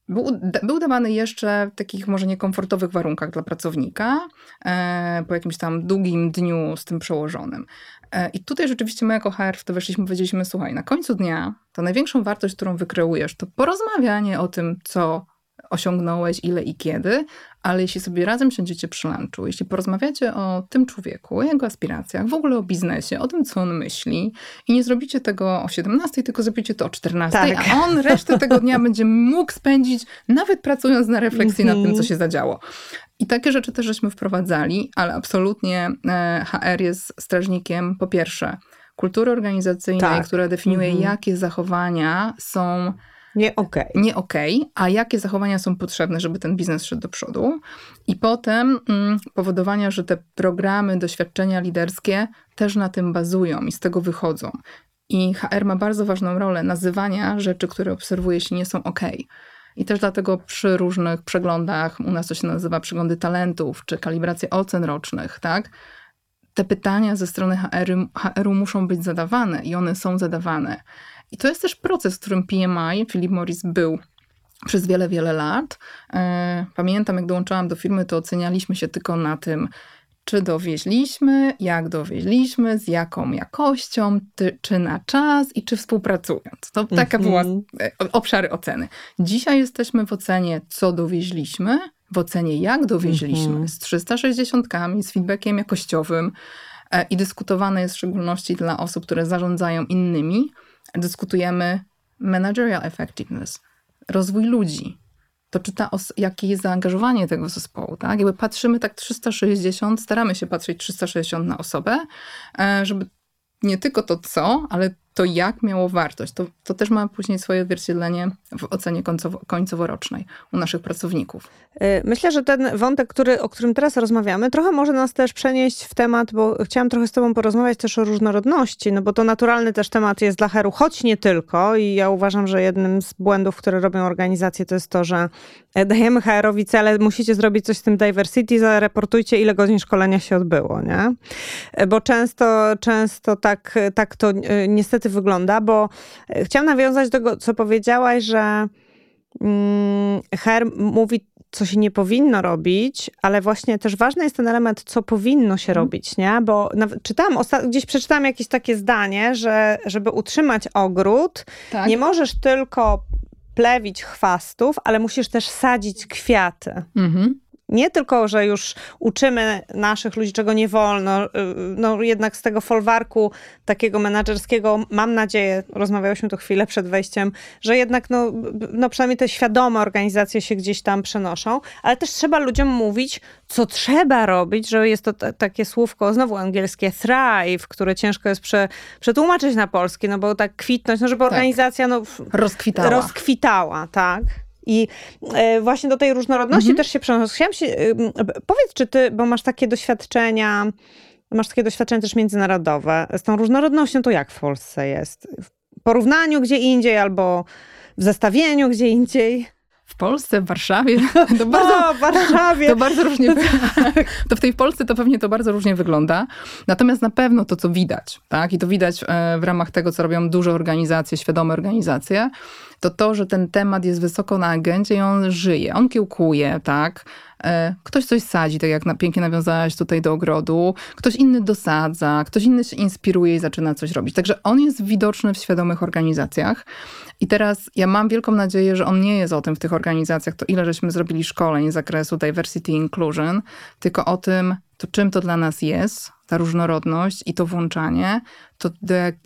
był, był dawany jeszcze w takich może niekomfortowych warunkach dla pracownika, e, po jakimś tam długim dniu z tym przełożonym. E, I tutaj rzeczywiście my jako HR w to weszliśmy, powiedzieliśmy, słuchaj, na końcu dnia to największą wartość, którą wykreujesz, to porozmawianie o tym, co osiągnąłeś, ile i kiedy, ale jeśli sobie razem siądziecie przy lunchu, jeśli porozmawiacie o tym człowieku, o jego aspiracjach, w ogóle o biznesie, o tym, co on myśli i nie zrobicie tego o 17, tylko zrobicie to o 14, tak. a on resztę tego dnia będzie mógł spędzić nawet pracując na refleksji nad tym, co mhm. się zadziało. I takie rzeczy też żeśmy wprowadzali, ale absolutnie e, HR jest strażnikiem po pierwsze kultury organizacyjnej, tak. która definiuje, mhm. jakie zachowania są nie okej. Okay. Nie okej, okay, a jakie zachowania są potrzebne, żeby ten biznes szedł do przodu. I potem mm, powodowania, że te programy, doświadczenia liderskie też na tym bazują i z tego wychodzą. I HR ma bardzo ważną rolę nazywania rzeczy, które obserwuje, jeśli nie są ok. I też dlatego przy różnych przeglądach, u nas to się nazywa przeglądy talentów, czy kalibracje ocen rocznych, tak? Te pytania ze strony HR-u, HR muszą być zadawane i one są zadawane. I to jest też proces, w którym PMI, Philip Morris był przez wiele, wiele lat. E, pamiętam, jak dołączałam do firmy, to ocenialiśmy się tylko na tym, czy dowieźliśmy, jak dowieźliśmy, z jaką jakością, ty, czy na czas i czy współpracując. To taka była mhm. e, obszary oceny. Dzisiaj jesteśmy w ocenie, co dowieźliśmy, w ocenie, jak dowieźliśmy, -hmm. z 360, z feedbackiem jakościowym e, i dyskutowane jest w szczególności dla osób, które zarządzają innymi, dyskutujemy managerial effectiveness, rozwój ludzi. To czy ta jakie jest zaangażowanie tego zespołu, tak? Jakby patrzymy tak 360, staramy się patrzeć 360 na osobę, e, żeby nie tylko to co, ale to jak miało wartość. To, to też ma później swoje odzwierciedlenie w ocenie końcowo, końcoworocznej u naszych pracowników. Y, myślę, że ten wątek, który, o którym teraz rozmawiamy, trochę może nas też przenieść w temat, bo chciałam trochę z tobą porozmawiać też o różnorodności, no bo to naturalny też temat jest dla Heru, choć nie tylko i ja uważam, że jednym z błędów, które robią organizacje, to jest to, że e, dajemy HR-owi cele, musicie zrobić coś z tym diversity, zareportujcie ile godzin szkolenia się odbyło, nie? E, bo często, często tak, tak to e, niestety wygląda, bo chciałam nawiązać do tego, co powiedziałaś, że mm, HR mówi co się nie powinno robić, ale właśnie też ważny jest ten element, co powinno się mhm. robić, nie? Bo nawet czytałam, gdzieś przeczytałam jakieś takie zdanie, że żeby utrzymać ogród, tak. nie możesz tylko plewić chwastów, ale musisz też sadzić kwiaty. Mhm nie tylko, że już uczymy naszych ludzi, czego nie wolno, y, no jednak z tego folwarku takiego menedżerskiego, mam nadzieję, rozmawiałyśmy tu chwilę przed wejściem, że jednak no, no przynajmniej te świadome organizacje się gdzieś tam przenoszą, ale też trzeba ludziom mówić, co trzeba robić, że jest to takie słówko, znowu angielskie, thrive, które ciężko jest prze, przetłumaczyć na polski, no bo tak kwitność, no żeby tak. organizacja no, rozkwitała. rozkwitała, tak. I e, właśnie do tej różnorodności mhm. też się przenoszę. Chciałam się, powiedz, czy ty, bo masz takie doświadczenia, masz takie doświadczenia też międzynarodowe, z tą różnorodnością to jak w Polsce jest? W porównaniu gdzie indziej albo w zestawieniu gdzie indziej? W Polsce, w Warszawie. [LAUGHS] To bardzo, o, w Warszawie. [LAUGHS] To bardzo różnie. [LAUGHS] To w tej Polsce to pewnie to bardzo różnie wygląda. Natomiast na pewno to, co widać, tak, i to widać e, w ramach tego, co robią duże organizacje, świadome organizacje, to to, że ten temat jest wysoko na agendzie i on żyje, on kiełkuje, tak? E, ktoś coś sadzi, tak jak pięknie nawiązałaś tutaj do ogrodu, ktoś inny dosadza, ktoś inny się inspiruje i zaczyna coś robić. Także on jest widoczny w świadomych organizacjach. I teraz ja mam wielką nadzieję, że on nie jest o tym w tych organizacjach, to ile żeśmy zrobili szkoleń z zakresu diversity inclusion, tylko o tym, to czym to dla nas jest, ta różnorodność i to włączanie, to,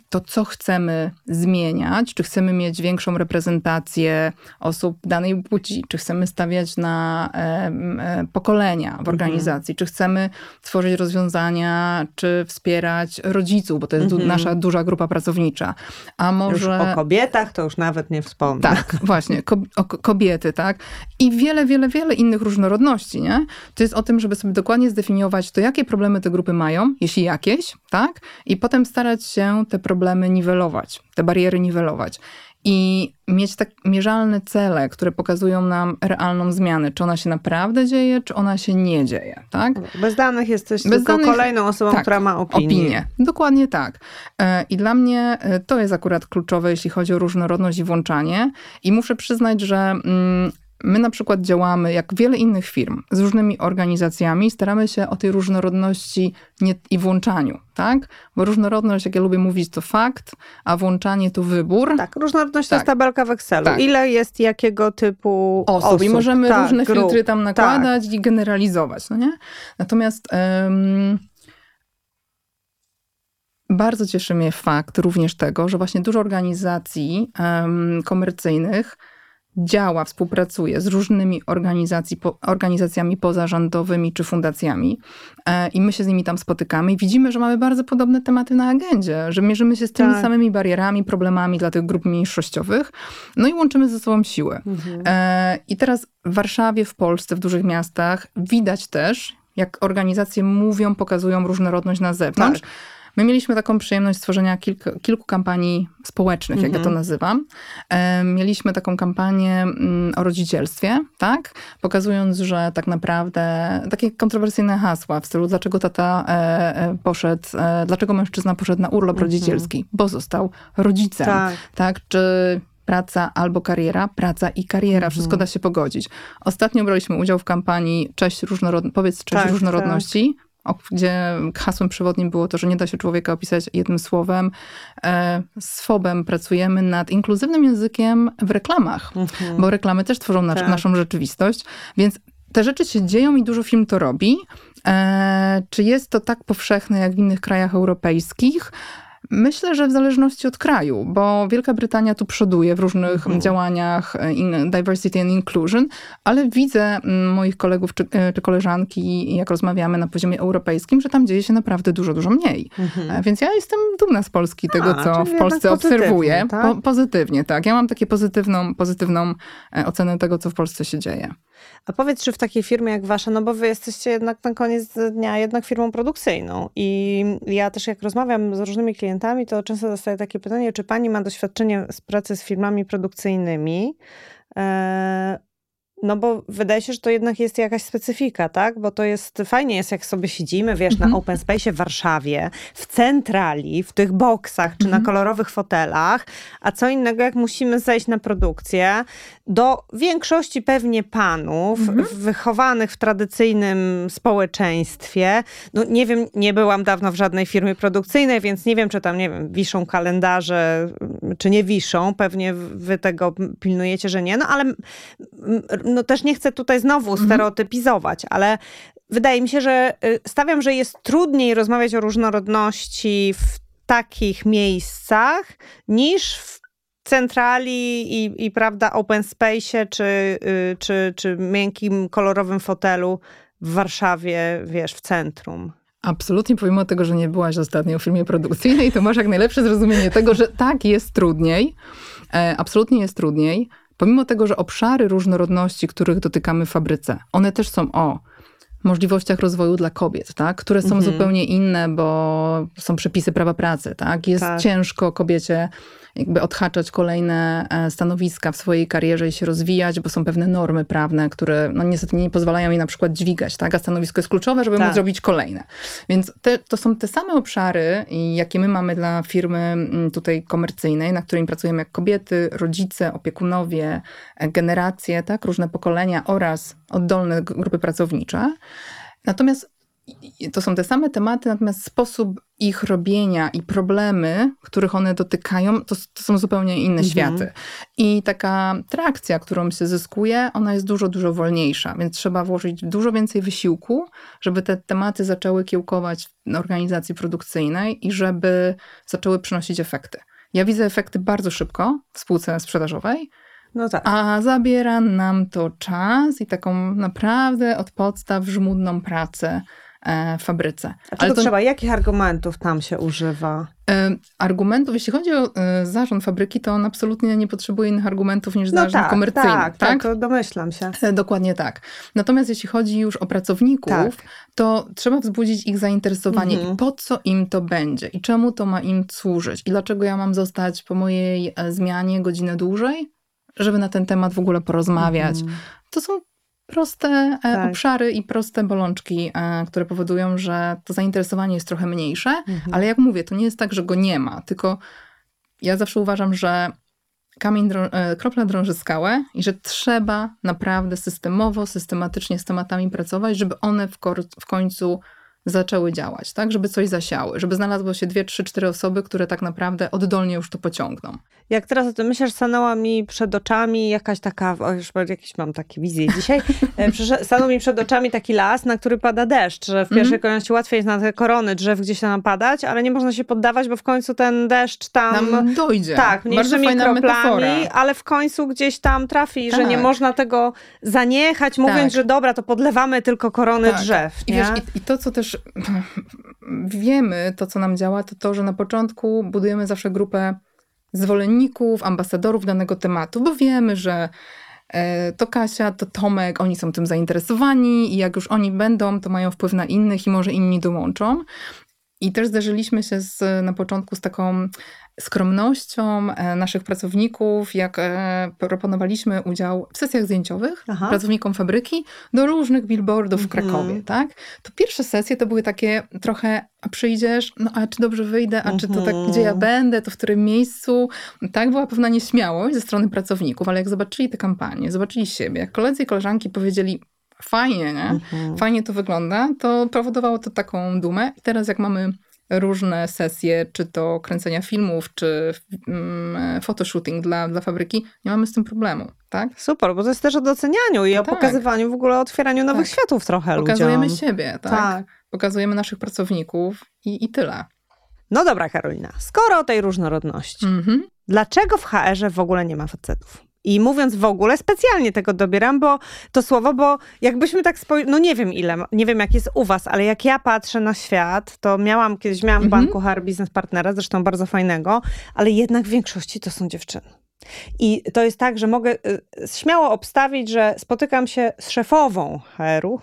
to co chcemy zmieniać, czy chcemy mieć większą reprezentację osób danej płci, czy chcemy stawiać na e, e, pokolenia w mhm. organizacji, mhm. czy chcemy tworzyć rozwiązania, czy wspierać rodziców, bo to jest mhm. du nasza duża grupa pracownicza. A może... Już o kobietach to już nawet nie wspomnę. Tak, [LAUGHS] właśnie, ko kobiety, tak. I wiele, wiele, wiele innych różnorodności, nie? To jest o tym, żeby sobie dokładnie zdefiniować to, jakie problemy te grupy mają, jeśli jakieś, tak? I potem starać się te problemy niwelować, te bariery niwelować. I mieć tak mierzalne cele, które pokazują nam realną zmianę. Czy ona się naprawdę dzieje, czy ona się nie dzieje, tak? Bez danych jesteś Bez tylko danych, kolejną osobą, tak, która ma opinię. opinię. Dokładnie tak. E, I dla mnie e, to jest akurat kluczowe, jeśli chodzi o różnorodność i włączanie. I muszę przyznać, że mm, My na przykład działamy, jak wiele innych firm, z różnymi organizacjami, staramy się o tej różnorodności nie, i włączaniu, tak? Bo różnorodność, jak ja lubię mówić, to fakt, a włączanie to wybór. Tak, różnorodność tak. to jest tabelka w Excelu. Tak. Ile jest jakiego typu osób. osób. I możemy tak, różne grup. filtry tam nakładać tak. i generalizować, no nie? Natomiast... Um, bardzo cieszy mnie fakt również tego, że właśnie dużo organizacji um, komercyjnych działa, współpracuje z różnymi po, organizacjami pozarządowymi czy fundacjami e, i my się z nimi tam spotykamy i widzimy, że mamy bardzo podobne tematy na agendzie, że mierzymy się z tymi tak. samymi barierami, problemami dla tych grup mniejszościowych, no i łączymy ze sobą siłę. Mhm. E, I teraz w Warszawie, w Polsce, w dużych miastach widać też, jak organizacje mówią, pokazują różnorodność na zewnątrz. Tak My mieliśmy taką przyjemność stworzenia kilku, kilku kampanii społecznych, jak ja to mhm. nazywam. Mieliśmy taką kampanię mm, o rodzicielstwie, tak? Pokazując, że tak naprawdę takie kontrowersyjne hasła w stylu dlaczego tata e, e, poszedł, e, dlaczego mężczyzna poszedł na urlop mhm. rodzicielski, bo został rodzicem, tak? tak? Czy praca albo kariera, praca i kariera, mhm. wszystko da się pogodzić. Ostatnio braliśmy udział w kampanii Cześć różnorod... powiedz cześć tak, różnorodności. Tak gdzie hasłem przewodnim było to, że nie da się człowieka opisać jednym słowem. E, z FOBem pracujemy nad inkluzywnym językiem w reklamach, mhm. bo reklamy też tworzą tak. naszą rzeczywistość, więc te rzeczy się dzieją i dużo film to robi. E, czy jest to tak powszechne jak w innych krajach europejskich? Myślę, że w zależności od kraju, bo Wielka Brytania tu przoduje w różnych Mhm. działaniach e, in diversity and inclusion, ale widzę mm, moich kolegów czy, e, czy koleżanki, jak rozmawiamy na poziomie europejskim, że tam dzieje się naprawdę dużo, dużo mniej. E, Więc ja jestem dumna z Polski, tego. A, co w Polsce obserwuję. tak? Po, pozytywnie, tak. Ja mam takie pozytywną, pozytywną ocenę tego, co w Polsce się dzieje. A powiedz, czy w takiej firmie jak wasza, no bo wy jesteście jednak na koniec dnia jednak firmą produkcyjną i ja też jak rozmawiam z różnymi klientami, to często dostaję takie pytanie, czy pani ma doświadczenie z pracy z firmami produkcyjnymi? No bo wydaje się, że to jednak jest jakaś specyfika, tak? Bo to jest, fajnie jest jak sobie siedzimy, wiesz, Mhm. na open space w Warszawie, w centrali, w tych boksach, czy Mhm. na kolorowych fotelach, a co innego jak musimy zejść na produkcję do większości pewnie panów, Mhm. wychowanych w tradycyjnym społeczeństwie. No nie wiem, nie byłam dawno w żadnej firmie produkcyjnej, więc nie wiem, czy tam, nie wiem, wiszą kalendarze, czy nie wiszą. Pewnie wy tego pilnujecie, że nie. No ale mm, no też nie chcę tutaj znowu stereotypizować, ale wydaje mi się, że y, stawiam, że jest trudniej rozmawiać o różnorodności w takich miejscach niż w centrali i, i prawda, open space, czy, y, czy, czy miękkim, kolorowym fotelu w Warszawie, wiesz, w centrum. Absolutnie, pomimo tego, że nie byłaś ostatnio w filmie produkcyjnej, to masz jak najlepsze zrozumienie tego, że tak, jest trudniej. E, absolutnie jest trudniej. Pomimo tego, że obszary różnorodności, których dotykamy w fabryce, one też są o możliwościach rozwoju dla kobiet, tak? które są Mhm. zupełnie inne, bo są przepisy prawa pracy. Tak? Jest Tak. ciężko kobiecie jakby odhaczać kolejne e, stanowiska w swojej karierze i się rozwijać, bo są pewne normy prawne, które no niestety nie pozwalają jej na przykład dźwigać, tak? a stanowisko jest kluczowe, żeby Tak. móc zrobić kolejne. Więc te, to są te same obszary, jakie my mamy dla firmy mm, tutaj komercyjnej, na której pracujemy jak kobiety, rodzice, opiekunowie, e, generacje, tak? różne pokolenia oraz oddolne grupy pracownicze. Natomiast to są te same tematy, natomiast sposób ich robienia i problemy, których one dotykają, to, to są zupełnie inne Mhm. światy. I taka trakcja, którą się zyskuje, ona jest dużo, dużo wolniejsza, więc trzeba włożyć dużo więcej wysiłku, żeby te tematy zaczęły kiełkować w organizacji produkcyjnej i żeby zaczęły przynosić efekty. Ja widzę efekty bardzo szybko w spółce sprzedażowej, No tak. a zabiera nam to czas i taką naprawdę od podstaw żmudną pracę fabryce. A czego trzeba? Jakich argumentów tam się używa? E, argumentów, jeśli chodzi o e, zarząd fabryki, to on absolutnie nie potrzebuje innych argumentów niż zarząd komercyjny. tak, tak, to domyślam się. E, Dokładnie tak. Natomiast jeśli chodzi już o pracowników, Tak. to trzeba wzbudzić ich zainteresowanie Mhm. i po co im to będzie i czemu to ma im służyć i dlaczego ja mam zostać po mojej e, zmianie godzinę dłużej, żeby na ten temat w ogóle porozmawiać. Mhm. To są proste e, Tak. obszary i proste bolączki, e, które powodują, że to zainteresowanie jest trochę mniejsze, Mhm. ale jak mówię, to nie jest tak, że go nie ma, tylko ja zawsze uważam, że kamień, drą- e, kropla drąży skałę i że trzeba naprawdę systemowo, systematycznie z tematami pracować, żeby one w, w końcu zaczęły działać, tak? Żeby coś zasiały, żeby znalazło się dwie, trzy, cztery osoby, które tak naprawdę oddolnie już to pociągną. Jak teraz o tym myślisz, stanęła mi przed oczami jakaś taka, o już jakieś mam takie wizje dzisiaj, [LAUGHS] e, stanął mi przed oczami taki las, na który pada deszcz, że w pierwszej Mhm. kolejności łatwiej jest na te korony drzew gdzieś tam napadać, ale nie można się poddawać, bo w końcu ten deszcz tam... Nam dojdzie. Tak, mniejszymi kroplami, metafora. ale w końcu gdzieś tam trafi, że nie Tak. można tego zaniechać, mówiąc, Tak. że dobra, to podlewamy tylko korony Tak. drzew. I, wiesz, i, I to, co też wiemy, to co nam działa, to to, że na początku budujemy zawsze grupę zwolenników, ambasadorów danego tematu, bo wiemy, że e, to Kasia, to Tomek, oni są tym zainteresowani i jak już oni będą, to mają wpływ na innych i może inni dołączą. I też zderzyliśmy się z, na początku z taką skromnością e, naszych pracowników, jak e, proponowaliśmy udział w sesjach zdjęciowych Aha. pracownikom fabryki do różnych billboardów w Mhm. Krakowie, tak? To pierwsze sesje to były takie trochę, a przyjdziesz, no a czy dobrze wyjdę, a czy to tak, Mhm. gdzie ja będę, to w którym miejscu? Tak, była pewna nieśmiałość ze strony pracowników, ale jak zobaczyli te kampanie, zobaczyli siebie, jak koledzy i koleżanki powiedzieli, fajnie, nie? Mhm. fajnie to wygląda, to powodowało to taką dumę. I teraz jak mamy różne sesje, czy to kręcenia filmów, czy mm, photoshooting dla, dla fabryki, nie mamy z tym problemu, tak? Super, bo to jest też o docenianiu i o Tak. pokazywaniu w ogóle, o otwieraniu nowych Tak. światów trochę Pokazujemy ludziom. siebie, tak? Tak. Pokazujemy naszych pracowników i, i tyle. No dobra, Karolina, skoro o tej różnorodności, Mhm. dlaczego w HR-ze w ogóle nie ma facetów? I mówiąc w ogóle, specjalnie tego dobieram, bo to słowo, bo jakbyśmy tak spojrzeli, no nie wiem ile, nie wiem jak jest u was, ale jak ja patrzę na świat, to miałam, kiedyś miałam w Mhm. banku HR Business Partnera, zresztą bardzo fajnego, ale jednak w większości to są dziewczyny. I to jest tak, że mogę y, śmiało obstawić, że spotykam się z szefową HR-u,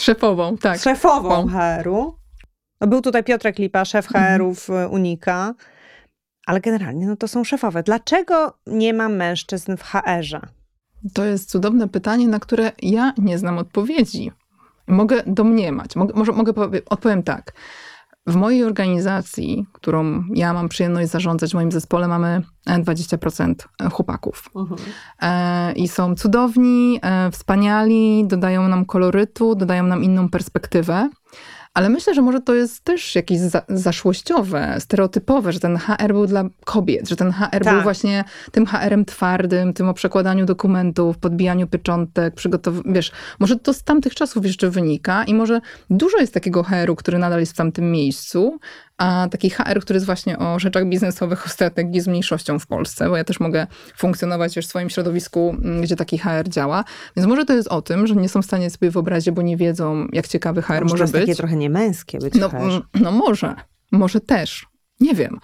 Szefową, tak. z szefową. HR-u. No, był tutaj Piotrek Lipa, szef Mhm. HR-u w y, Unika, ale generalnie no to są szefowe. Dlaczego nie ma mężczyzn w HR-ze? To jest cudowne pytanie, na które ja nie znam odpowiedzi. Mogę domniemać. Mogę, może mogę powie, odpowiem tak. W mojej organizacji, którą ja mam przyjemność zarządzać, w moim zespole mamy e, 20% chłopaków. E, I są cudowni, e, wspaniali, dodają nam kolorytu, dodają nam inną perspektywę. Ale myślę, że może to jest też jakieś za, zaszłościowe, stereotypowe, że ten HR był dla kobiet, że ten HR Tak. był właśnie tym HR-em twardym, tym o przekładaniu dokumentów, podbijaniu pieczątek, przygotowaniu, wiesz, może to z tamtych czasów jeszcze wynika i może dużo jest takiego HR-u, który nadal jest w tamtym miejscu, a taki HR, który jest właśnie o rzeczach biznesowych, o strategii z mniejszością w Polsce, bo ja też mogę funkcjonować już w swoim środowisku, mm, gdzie taki HR działa. Więc może to jest o tym, że nie są w stanie sobie wyobrazić, bo nie wiedzą, jak ciekawy HR Może może to jest być. takie trochę niemęskie być No, HR-ze. mm, no może, może też. Nie wiem.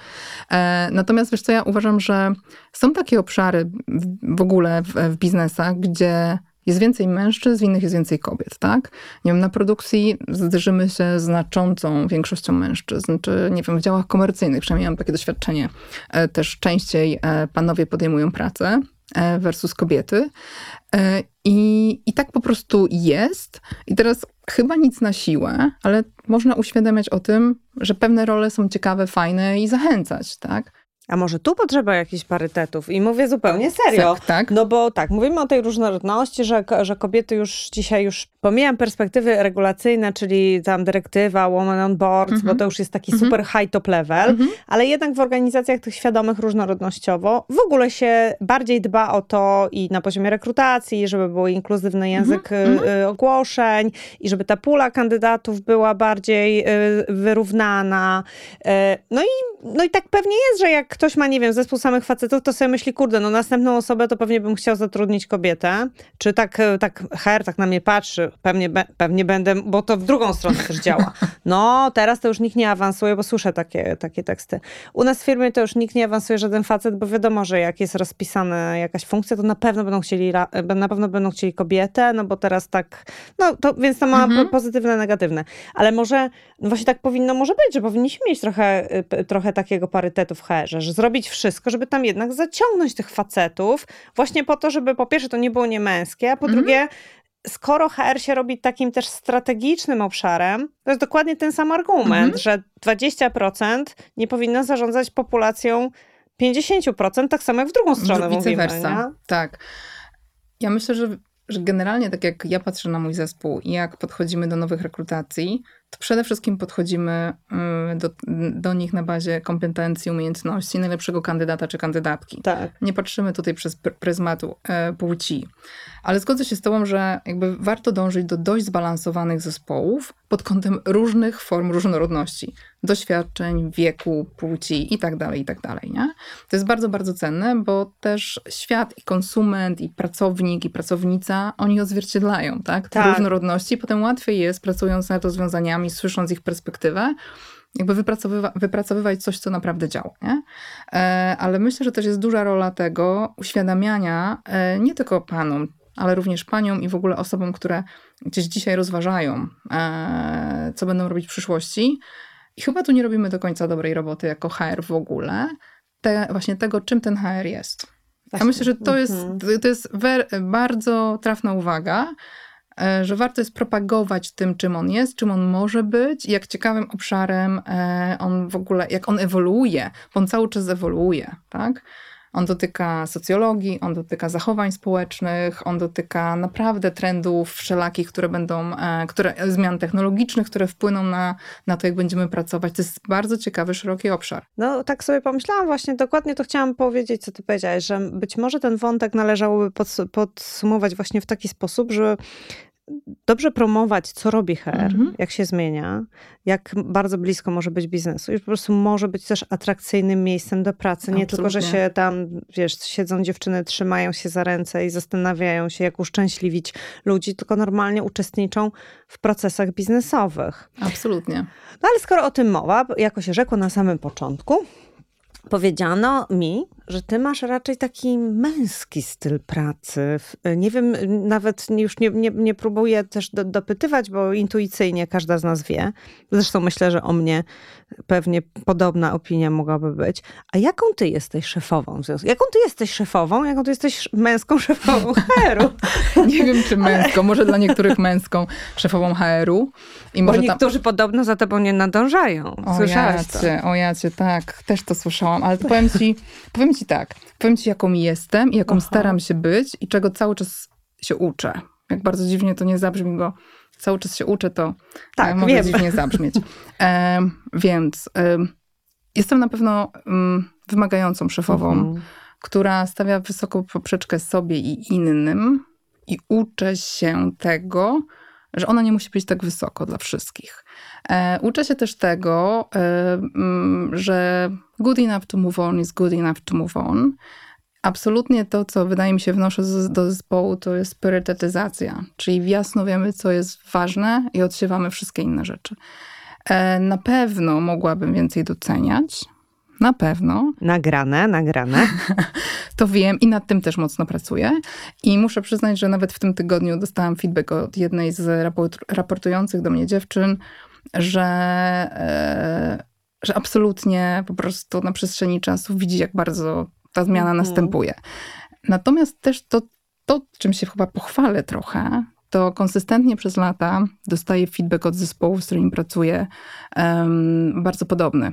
E, natomiast wiesz co, ja uważam, że są takie obszary w, w ogóle w, w biznesach, gdzie jest więcej mężczyzn, innych jest więcej kobiet, tak? Nie wiem, na produkcji zderzymy się znaczącą większością mężczyzn, czy nie wiem, w działach komercyjnych, przynajmniej mam takie doświadczenie, e, też częściej e, panowie podejmują pracę e, versus kobiety. I, I tak po prostu jest. I teraz chyba nic na siłę, ale można uświadamiać o tym, że pewne role są ciekawe, fajne i zachęcać, tak? A może tu potrzeba jakichś parytetów? I mówię zupełnie serio. Tak, tak. No bo tak, mówimy o tej różnorodności, że, że kobiety już dzisiaj już, pomijam perspektywy regulacyjne, czyli tam dyrektywa, woman on boards, Mhm. bo to już jest taki Mhm. super high top level, Mhm. ale jednak w organizacjach tych świadomych różnorodnościowo w ogóle się bardziej dba o to i na poziomie rekrutacji, żeby był inkluzywny język Mhm. y, y, ogłoszeń i żeby ta pula kandydatów była bardziej y, wyrównana. No i, no i tak pewnie jest, że jak ktoś ma, nie wiem, zespół samych facetów, to sobie myśli, kurde, no następną osobę to pewnie bym chciał zatrudnić kobietę. Czy tak, tak HR tak na mnie patrzy, pewnie, pewnie będę, bo to w drugą stronę też działa. No, teraz to już nikt nie awansuje, bo słyszę takie, takie teksty. U nas w firmie to już nikt nie awansuje, żaden facet, bo wiadomo, że jak jest rozpisana jakaś funkcja, to na pewno będą chcieli, ra- na pewno będą chcieli kobietę, no bo teraz tak, no to, więc to ma Mhm. po- pozytywne, negatywne. Ale może, no właśnie tak powinno może być, że powinniśmy mieć trochę, p- trochę takiego parytetu w HR-ze, że zrobić wszystko, żeby tam jednak zaciągnąć tych facetów, właśnie po to, żeby po pierwsze to nie było niemęskie, a po Mhm. drugie skoro HR się robi takim też strategicznym obszarem, to jest dokładnie ten sam argument, Mhm. że 20% nie powinno zarządzać populacją 50%, tak samo jak w drugą stronę Vice mówimy. versa. Nie? Tak. Ja myślę, że, że generalnie tak jak ja patrzę na mój zespół i jak podchodzimy do nowych rekrutacji, to przede wszystkim podchodzimy y, do, do nich na bazie kompetencji, umiejętności najlepszego kandydata czy kandydatki. Tak. Nie patrzymy tutaj przez pr- pryzmatu e, płci. Ale zgodzę się z tobą, że jakby warto dążyć do dość zbalansowanych zespołów pod kątem różnych form różnorodności. Doświadczeń, wieku, płci i tak dalej, i tak dalej, nie? To jest bardzo, bardzo cenne, bo też świat i konsument, i pracownik, i pracownica, oni odzwierciedlają, tak? Te Tak. różnorodności. Potem łatwiej jest, pracując nad rozwiązaniami, słysząc ich perspektywę, jakby wypracowywa- wypracowywać coś, co naprawdę działa. Nie? E, ale myślę, że też jest duża rola tego uświadamiania e, nie tylko panom, ale również paniom i w ogóle osobom, które gdzieś dzisiaj rozważają, e, co będą robić w przyszłości. I chyba tu nie robimy do końca dobrej roboty jako HR w ogóle, te, właśnie tego, czym ten HR jest. Ja Właśnie. myślę, że to jest, Mhm. to jest bardzo trafna uwaga, że warto jest propagować tym, czym on jest, czym on może być, jak ciekawym obszarem e, on w ogóle, jak on ewoluuje, bo on cały czas ewoluuje, tak? On dotyka socjologii, on dotyka zachowań społecznych, on dotyka naprawdę trendów wszelakich, które będą, e, które, zmian technologicznych, które wpłyną na, na to, jak będziemy pracować. To jest bardzo ciekawy, szeroki obszar. No tak sobie pomyślałam właśnie, dokładnie to chciałam powiedzieć, co ty powiedziałeś, że być może ten wątek należałoby pods- podsumować właśnie w taki sposób, że dobrze promować, co robi HR, Mhm. jak się zmienia, jak bardzo blisko może być biznesu i po prostu może być też atrakcyjnym miejscem do pracy. Nie tylko, że Absolutnie. się tam, wiesz, siedzą dziewczyny, trzymają się za ręce i zastanawiają się, jak uszczęśliwić ludzi, tylko normalnie uczestniczą w procesach biznesowych. Absolutnie. No ale skoro o tym mowa, jako się rzekło na samym początku, powiedziano mi, że ty masz raczej taki męski styl pracy. W- Nie wiem, nawet już nie, nie, nie próbuję też do, dopytywać, bo intuicyjnie każda z nas wie. Zresztą myślę, że o mnie pewnie podobna opinia mogłaby być. A jaką ty jesteś szefową? w związku- Jaką ty jesteś szefową? Jaką ty jesteś męską szefową [LAUGHS] HR-u? Nie wiem, czy męską, może dla niektórych męską szefową HR-u. I Bo może tam... niektórzy podobno za tobą nie nadążają. O Słyszałaś to? jacie, o jacie, tak, też to słyszałam, ale to powiem ci, powiem ci tak, powiem ci jaką jestem i jaką Aha. staram się być i czego cały czas się uczę. Jak bardzo dziwnie to nie zabrzmi, bo cały czas się uczę, to Tak, e, może wiem. dziwnie zabrzmieć. [LAUGHS] Em, więc em, jestem na pewno mm, wymagającą szefową, Mhm. która stawia wysoką poprzeczkę sobie i innym i uczę się tego, że ona nie musi być tak wysoko dla wszystkich. E, uczę się też tego, e, mm, że good enough to move on is good enough to move on. Absolutnie to, co wydaje mi się wnoszę do zespołu, to jest priorytetyzacja, czyli jasno wiemy, co jest ważne i odsiewamy wszystkie inne rzeczy. E, na pewno mogłabym więcej doceniać, na pewno, Nagrane, nagrane. [LAUGHS] to wiem i nad tym też mocno pracuję. I muszę przyznać, że nawet w tym tygodniu dostałam feedback od jednej z raport- raportujących do mnie dziewczyn, że, e, że absolutnie po prostu na przestrzeni czasu widzi, jak bardzo ta zmiana Mhm. następuje. Natomiast też to, to, czym się chyba pochwalę trochę, to konsystentnie przez lata dostaję feedback od zespołu, z którym pracuję, em, bardzo podobny.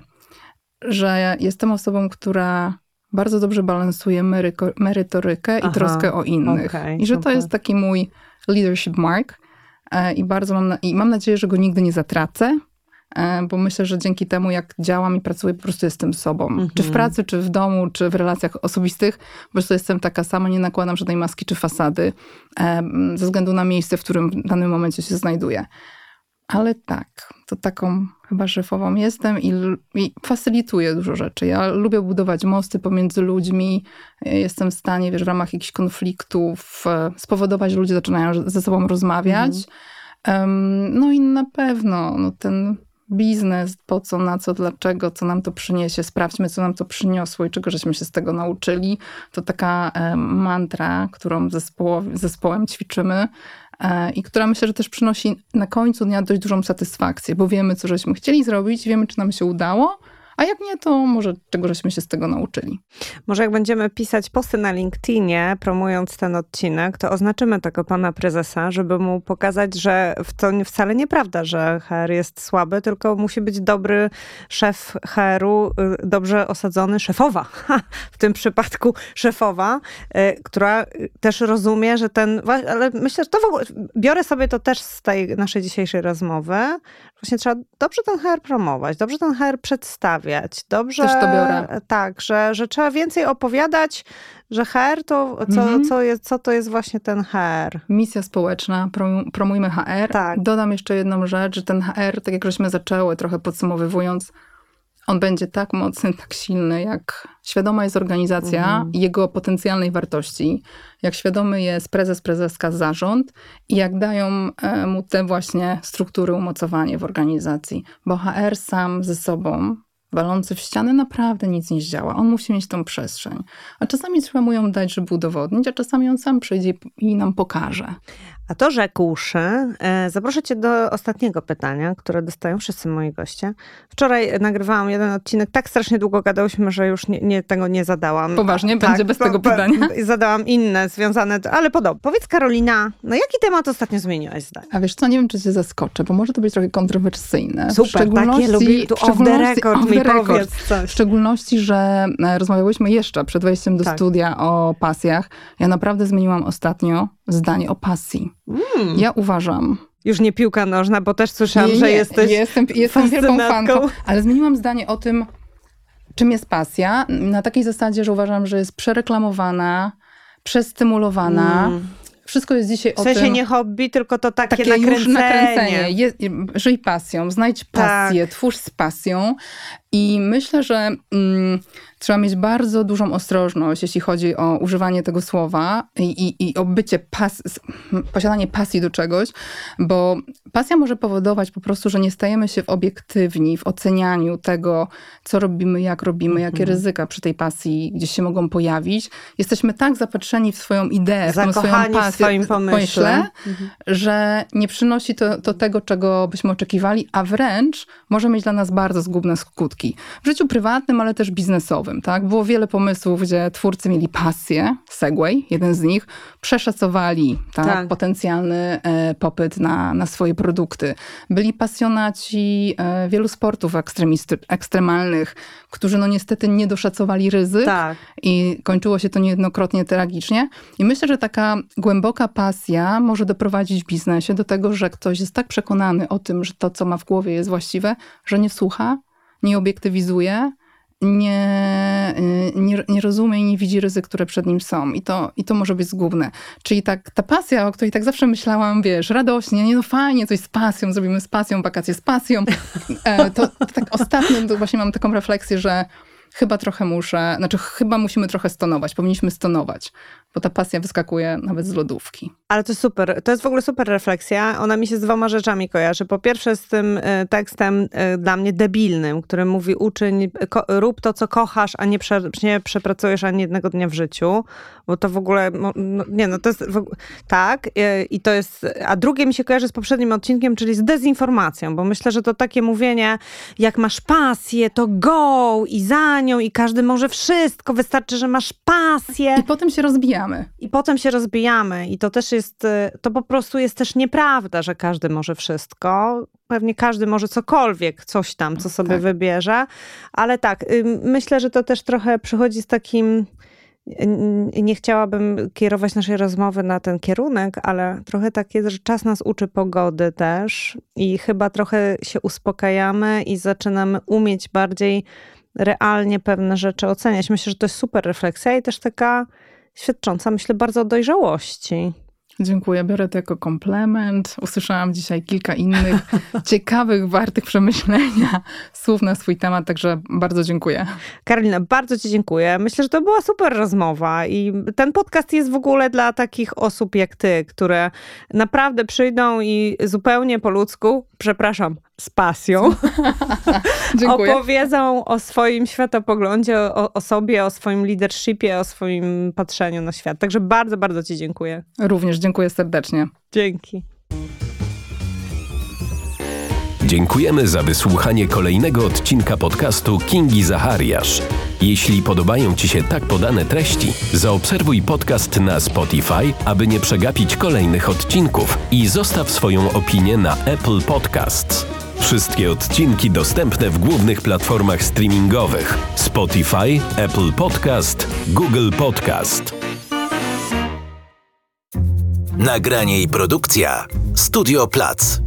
Że jestem osobą, która bardzo dobrze balansuje meryko- merytorykę i Aha, troskę o innych. okej, I że to super. jest taki mój leadership mark. E, I bardzo mam, na, i mam nadzieję, że go nigdy nie zatracę, e, bo myślę, że dzięki temu, jak działam i pracuję, po prostu jestem sobą. Czy w Mhm. pracy, czy w domu, czy w relacjach osobistych, po prostu jestem taka sama, nie nakładam żadnej maski czy fasady, e, ze względu na miejsce, w którym w danym momencie się znajduję. Ale tak, to taką chyba szefową jestem i, i facylituję dużo rzeczy. Ja lubię budować mosty pomiędzy ludźmi. Jestem w stanie, wiesz, w ramach jakichś konfliktów e, spowodować, że ludzie zaczynają ze sobą rozmawiać. Em, no i na pewno no, ten biznes, po co, na co, dlaczego, co nam to przyniesie, sprawdźmy, co nam to przyniosło i czego żeśmy się z tego nauczyli. To taka mantra, którą zespoło, zespołem ćwiczymy i która myślę, że też przynosi na końcu dnia dość dużą satysfakcję, bo wiemy, co żeśmy chcieli zrobić, wiemy, czy nam się udało, a jak nie, to może czego żeśmy się z tego nauczyli. Może jak będziemy pisać posty na LinkedInie, promując ten odcinek, to oznaczymy tego pana prezesa, żeby mu pokazać, że to wcale nieprawda, że HR jest słaby, tylko musi być dobry szef HR-u, y, dobrze osadzony, szefowa, [LAUGHS] w tym przypadku szefowa, y, która y, też rozumie, że ten, ale myślę, że to w ogóle, biorę sobie to też z tej naszej dzisiejszej rozmowy, właśnie trzeba dobrze ten HR promować, dobrze ten HR przedstawiać, dobrze... Też to biorę. Tak, że, że trzeba więcej opowiadać, że HR to, co, Mhm. co, jest, co to jest właśnie ten HR. Misja społeczna, promu- promujmy HR. Tak. Dodam jeszcze jedną rzecz, że ten HR, tak jak żeśmy zaczęły, trochę podsumowywując, on będzie tak mocny, [LAUGHS] tak silny, jak świadoma jest organizacja Mhm. jego potencjalnej wartości, jak świadomy jest prezes, prezeska, zarząd i jak dają e, mu te właśnie struktury, umocowanie w organizacji. Bo HR sam ze sobą, walący w ścianę, naprawdę nic nie zdziała. On musi mieć tą przestrzeń. A czasami trzeba mu ją dać, żeby udowodnić, a czasami on sam przyjdzie i nam pokaże. A to rzekłszy, e, zaproszę cię do ostatniego pytania, które dostają wszyscy moi goście. Wczoraj nagrywałam jeden odcinek, tak strasznie długo gadałyśmy, że już nie, nie, tego nie zadałam. Poważnie? Tak, Będzie bez po- tego pytania? [LAUGHS] Zadałam inne związane, ale podobnie. Powiedz Karolina, na jaki temat ostatnio zmieniłaś zdanie? A wiesz co, nie wiem, czy cię zaskoczę, bo może to być trochę kontrowersyjne. W Super, takie lubię, tu off the szczególności- record off the mi record. powiedz W szczególności, że e, rozmawiałyśmy jeszcze przed wejściem do Tak. studia o pasjach. Ja naprawdę zmieniłam ostatnio zdanie o pasji. Mm. Ja uważam, Już nie piłka nożna, bo też słyszałam, nie, że nie, jesteś jestem, jestem wielką fanką, ale zmieniłam zdanie o tym, czym jest pasja. Na takiej zasadzie, że uważam, że jest przereklamowana, przestymulowana. Mm. wszystko jest dzisiaj W o sensie tym... nie hobby, tylko to takie, takie nakręcenie. już nakręcenie. Je, żyj pasją, znajdź pasję, Tak. twórz z pasją. I myślę, że mm, trzeba mieć bardzo dużą ostrożność, jeśli chodzi o używanie tego słowa i, i, i o bycie pas, s- posiadanie pasji do czegoś, bo pasja może powodować po prostu, że nie stajemy się w obiektywni w ocenianiu tego, co robimy, jak robimy, jakie ryzyka przy tej pasji gdzieś się mogą pojawić. Jesteśmy tak zapatrzeni w swoją ideę, w swoją Zakochani w pasję, swoim pomyśle. że nie przynosi to, to tego, czego byśmy oczekiwali, a wręcz może mieć dla nas bardzo zgubne skutki. W życiu prywatnym, ale też biznesowym. Tak? Było wiele pomysłów, gdzie twórcy mieli pasję, Segway, jeden z nich, przeszacowali tak, Tak. potencjalny e, popyt na, na swoje produkty. Byli pasjonaci e, wielu sportów ekstremalnych, którzy no niestety nie doszacowali ryzyk Tak. i kończyło się to niejednokrotnie tragicznie. I myślę, że taka głęboka pasja może doprowadzić w biznesie do tego, że ktoś jest tak przekonany o tym, że to, co ma w głowie jest właściwe, że nie słucha, nie obiektywizuje, nie, y, nie, nie rozumie i nie widzi ryzyk, które przed nim są. I to, I to może być zgubne. Czyli tak, ta pasja, o której tak zawsze myślałam, wiesz, radośnie, nie no fajnie, coś z pasją, zrobimy z pasją, wakacje z pasją. [LAUGHS] E, To, to tak ostatnio to właśnie mam taką refleksję, że chyba trochę muszę, znaczy chyba musimy trochę stonować, powinniśmy stonować, bo ta pasja wyskakuje nawet z lodówki. Ale to super. To jest w ogóle super refleksja. Ona mi się z dwoma rzeczami kojarzy. Po pierwsze z tym e, tekstem e, dla mnie debilnym, który mówi uczyń, rób to, co kochasz, a nie, prze, nie przepracujesz ani jednego dnia w życiu. Bo to w ogóle, no, nie no, to jest, tak. e, I to jest, a drugie mi się kojarzy z poprzednim odcinkiem, czyli z dezinformacją, bo myślę, że to takie mówienie, jak masz pasję, to go i za nią i każdy może wszystko, wystarczy, że masz pasję. I potem się rozbijamy. I potem się rozbijamy, i to też jest, y, to po prostu jest też nieprawda, że każdy może wszystko. Pewnie każdy może cokolwiek, coś tam, co sobie Tak. wybierze, ale tak, y, myślę, że to też trochę przychodzi z takim. n- Nie chciałabym kierować naszej rozmowy na ten kierunek, ale trochę tak jest, że czas nas uczy pogody też i chyba trochę się uspokajamy i zaczynamy umieć bardziej realnie pewne rzeczy oceniać. Myślę, że to jest super refleksja i też taka świadcząca, myślę, bardzo o dojrzałości. Dziękuję, biorę to jako komplement. Usłyszałam dzisiaj kilka innych [LAUGHS] ciekawych, wartych przemyślenia słów na swój temat, także bardzo dziękuję. Karolina, bardzo Ci dziękuję. Myślę, że to była super rozmowa i ten podcast jest w ogóle dla takich osób jak Ty, które naprawdę przyjdą i zupełnie po ludzku, przepraszam, z pasją, [LAUGHS] opowiedzą o swoim światopoglądzie, o, o sobie, o swoim leadershipie, o swoim patrzeniu na świat. Także bardzo, bardzo Ci dziękuję. Również dziękuję serdecznie. Dzięki. Dziękujemy za wysłuchanie kolejnego odcinka podcastu Kingi Zachariasz. Jeśli podobają Ci się tak podane treści, zaobserwuj podcast na Spotify, aby nie przegapić kolejnych odcinków i zostaw swoją opinię na Apple Podcasts. Wszystkie odcinki dostępne w głównych platformach streamingowych: Spotify, Apple Podcast, Google Podcast. Nagranie i produkcja Studio Plac.